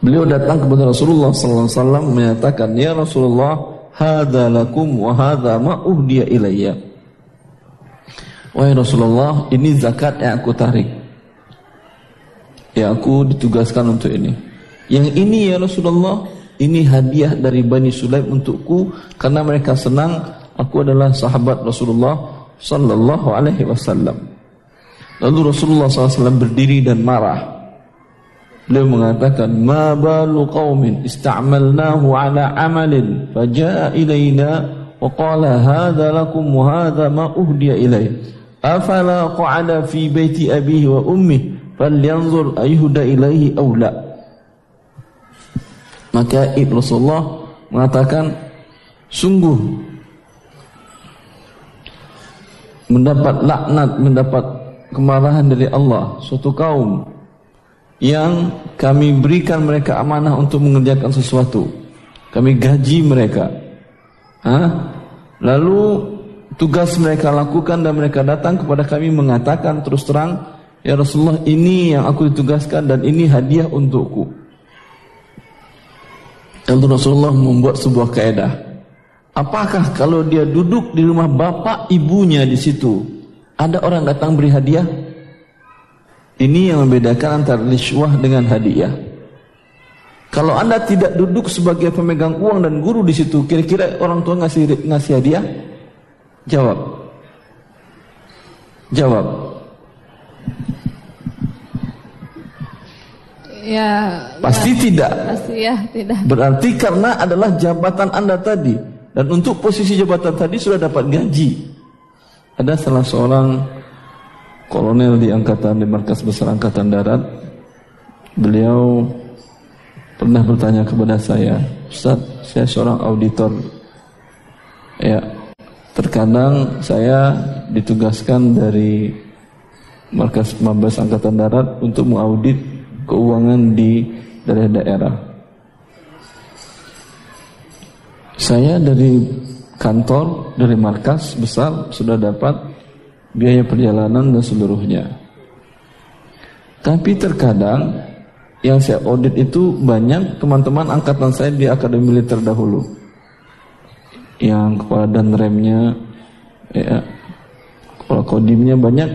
Beliau datang kepada Rasulullah sallallahu alaihi wasallam menyatakan, "Ya Rasulullah, hadza lakum wa hadza ma uhdiya ilayya." Wahai Rasulullah, ini zakat yang aku tarik. Yang aku ditugaskan untuk ini. Yang ini ya Rasulullah, ini hadiah dari Bani Sulaim untukku karena mereka senang aku adalah sahabat Rasulullah sallallahu alaihi wasallam. Lalu Rasulullah SAW berdiri dan marah. Beliau mengatakan, "Ma balu qaumin ista'malnahu ala amalin faja'a ilaina wa qala hadha lakum wa hadha ma uhdiya ilayh. Afala qa'ada fi baiti abihi wa ummi falyanzur ayuhda ilaihi aw la." Maka Ibnu Rasulullah mengatakan, sungguh mendapat laknat, mendapat kemarahan dari Allah suatu kaum yang kami berikan mereka amanah untuk mengerjakan sesuatu. Kami gaji mereka. Hah? Lalu tugas mereka lakukan dan mereka datang kepada kami mengatakan terus terang, Ya Rasulullah ini yang aku ditugaskan dan ini hadiah untukku. Lalu Rasulullah membuat sebuah kaedah. Apakah kalau dia duduk di rumah bapak ibunya di situ, ada orang datang beri hadiah? Ini yang membedakan antara riswah dengan hadiah. Kalau anda tidak duduk sebagai pemegang uang dan guru di situ, kira-kira orang tua ngasih ngasih hadiah? Jawab. Jawab. Ya. Pasti ya, tidak. Pasti ya, tidak. Berarti karena adalah jabatan anda tadi dan untuk posisi jabatan tadi sudah dapat gaji. Ada salah seorang kolonel di angkatan di markas besar angkatan darat beliau pernah bertanya kepada saya Ustaz saya seorang auditor. Ya terkadang saya ditugaskan dari markas mabes angkatan darat untuk mengaudit keuangan di daerah-daerah saya dari kantor dari markas besar sudah dapat biaya perjalanan dan seluruhnya. Tapi terkadang yang saya audit itu banyak teman-teman angkatan saya di akademi militer dahulu. Yang kepala dan remnya, ya, kepala kodimnya banyak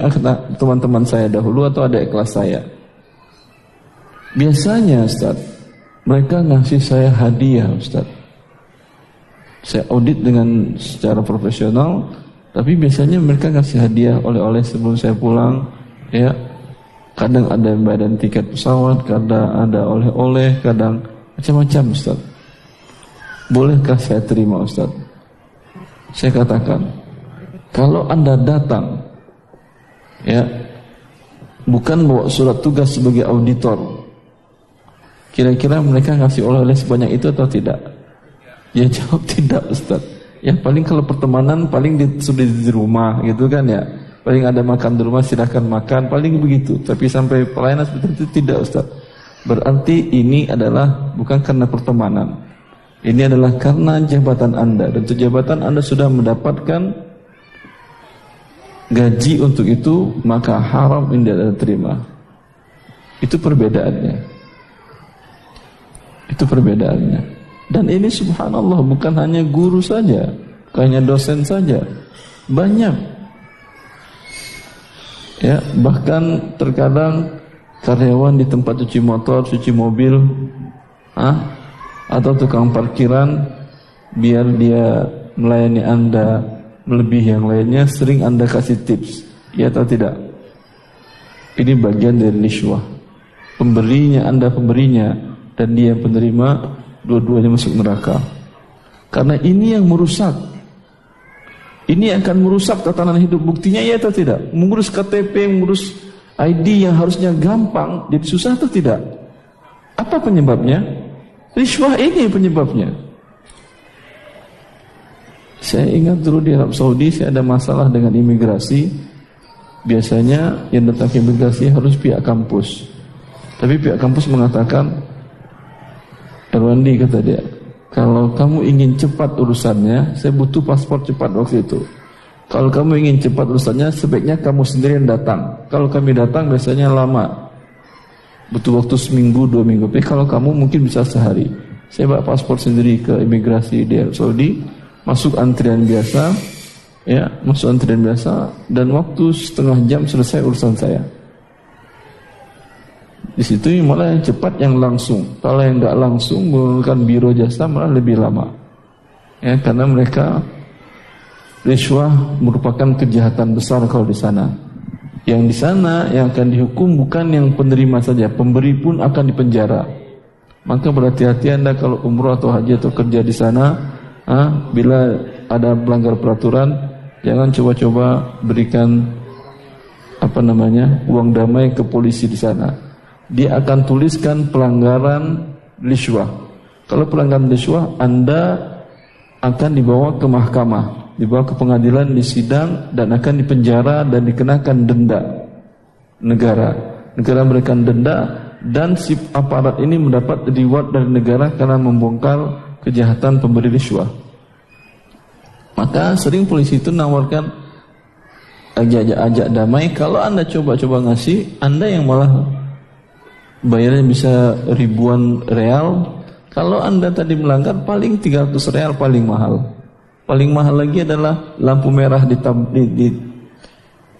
teman-teman saya dahulu atau ada kelas saya. Biasanya Ustaz, mereka ngasih saya hadiah Ustaz. Saya audit dengan secara profesional, tapi biasanya mereka ngasih hadiah oleh-oleh sebelum saya pulang, ya. Kadang ada badan tiket pesawat, kadang ada oleh-oleh, kadang macam-macam Ustaz. Bolehkah saya terima Ustaz? Saya katakan, kalau Anda datang, ya, bukan bawa surat tugas sebagai auditor, kira-kira mereka ngasih oleh-oleh sebanyak itu atau tidak? Ya jawab tidak Ustaz. Ya paling kalau pertemanan paling di, sudah di rumah gitu kan ya. Paling ada makan di rumah silahkan makan paling begitu. Tapi sampai pelayanan seperti itu tidak Ustaz. Berarti ini adalah bukan karena pertemanan. Ini adalah karena jabatan Anda dan jabatan Anda sudah mendapatkan gaji untuk itu maka haram ini tidak terima. Itu perbedaannya. Itu perbedaannya. Dan ini subhanallah bukan hanya guru saja, bukan hanya dosen saja. Banyak. Ya, bahkan terkadang karyawan di tempat cuci motor, cuci mobil, ah, atau tukang parkiran biar dia melayani Anda melebihi yang lainnya, sering Anda kasih tips. Ya atau tidak? Ini bagian dari niswah. Pemberinya Anda pemberinya dan dia penerima dua-duanya masuk neraka. Karena ini yang merusak. Ini akan merusak tatanan hidup. Buktinya ya atau tidak? Mengurus KTP, mengurus ID yang harusnya gampang, jadi susah atau tidak? Apa penyebabnya? Riswah ini penyebabnya. Saya ingat dulu di Arab Saudi saya ada masalah dengan imigrasi. Biasanya yang datang ke imigrasi harus pihak kampus. Tapi pihak kampus mengatakan, Erwandi kata dia, kalau kamu ingin cepat urusannya, saya butuh paspor cepat waktu itu. Kalau kamu ingin cepat urusannya, sebaiknya kamu sendiri yang datang. Kalau kami datang biasanya lama, butuh waktu seminggu dua minggu. Tapi kalau kamu mungkin bisa sehari. Saya bawa paspor sendiri ke imigrasi di Arab Saudi masuk antrian biasa, ya, masuk antrian biasa dan waktu setengah jam selesai urusan saya. Di situ malah yang cepat yang langsung. Kalau yang nggak langsung menggunakan biro jasa malah lebih lama. Ya, karena mereka riswah merupakan kejahatan besar kalau di sana. Yang di sana yang akan dihukum bukan yang penerima saja, pemberi pun akan dipenjara. Maka berhati-hati Anda kalau umroh atau haji atau kerja di sana bila ada pelanggar peraturan jangan coba-coba berikan apa namanya uang damai ke polisi di sana. Dia akan tuliskan pelanggaran liswah. Kalau pelanggaran liswah, Anda akan dibawa ke mahkamah, dibawa ke pengadilan, disidang dan akan dipenjara dan dikenakan denda negara. Negara memberikan denda dan si aparat ini mendapat reward dari negara karena membongkar kejahatan pemberi riswah. Maka sering polisi itu nawarkan ajak-ajak damai. Kalau anda coba-coba ngasih, anda yang malah bayarnya bisa ribuan real. Kalau anda tadi melanggar paling 300 real paling mahal. Paling mahal lagi adalah lampu merah ditab, di, di,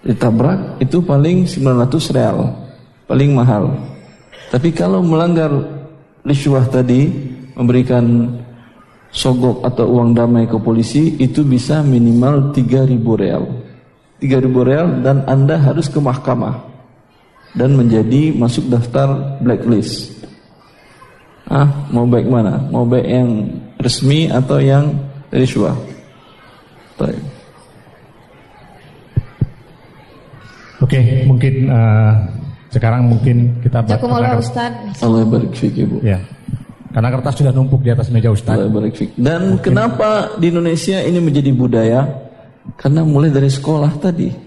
ditabrak itu paling 900 real. Paling mahal. Tapi kalau melanggar riswah tadi memberikan sogok atau uang damai ke polisi itu bisa minimal 3000 real. 3000 real dan Anda harus ke mahkamah dan menjadi masuk daftar blacklist. Ah, mau baik mana? Mau baik yang resmi atau yang riswah? Baik. Oke, mungkin uh, sekarang mungkin kita Jazakumullah Ustaz. Allah barik Ibu. Ya. Karena kertas sudah numpuk di atas meja Ustaz. Dan kenapa di Indonesia ini menjadi budaya? Karena mulai dari sekolah tadi.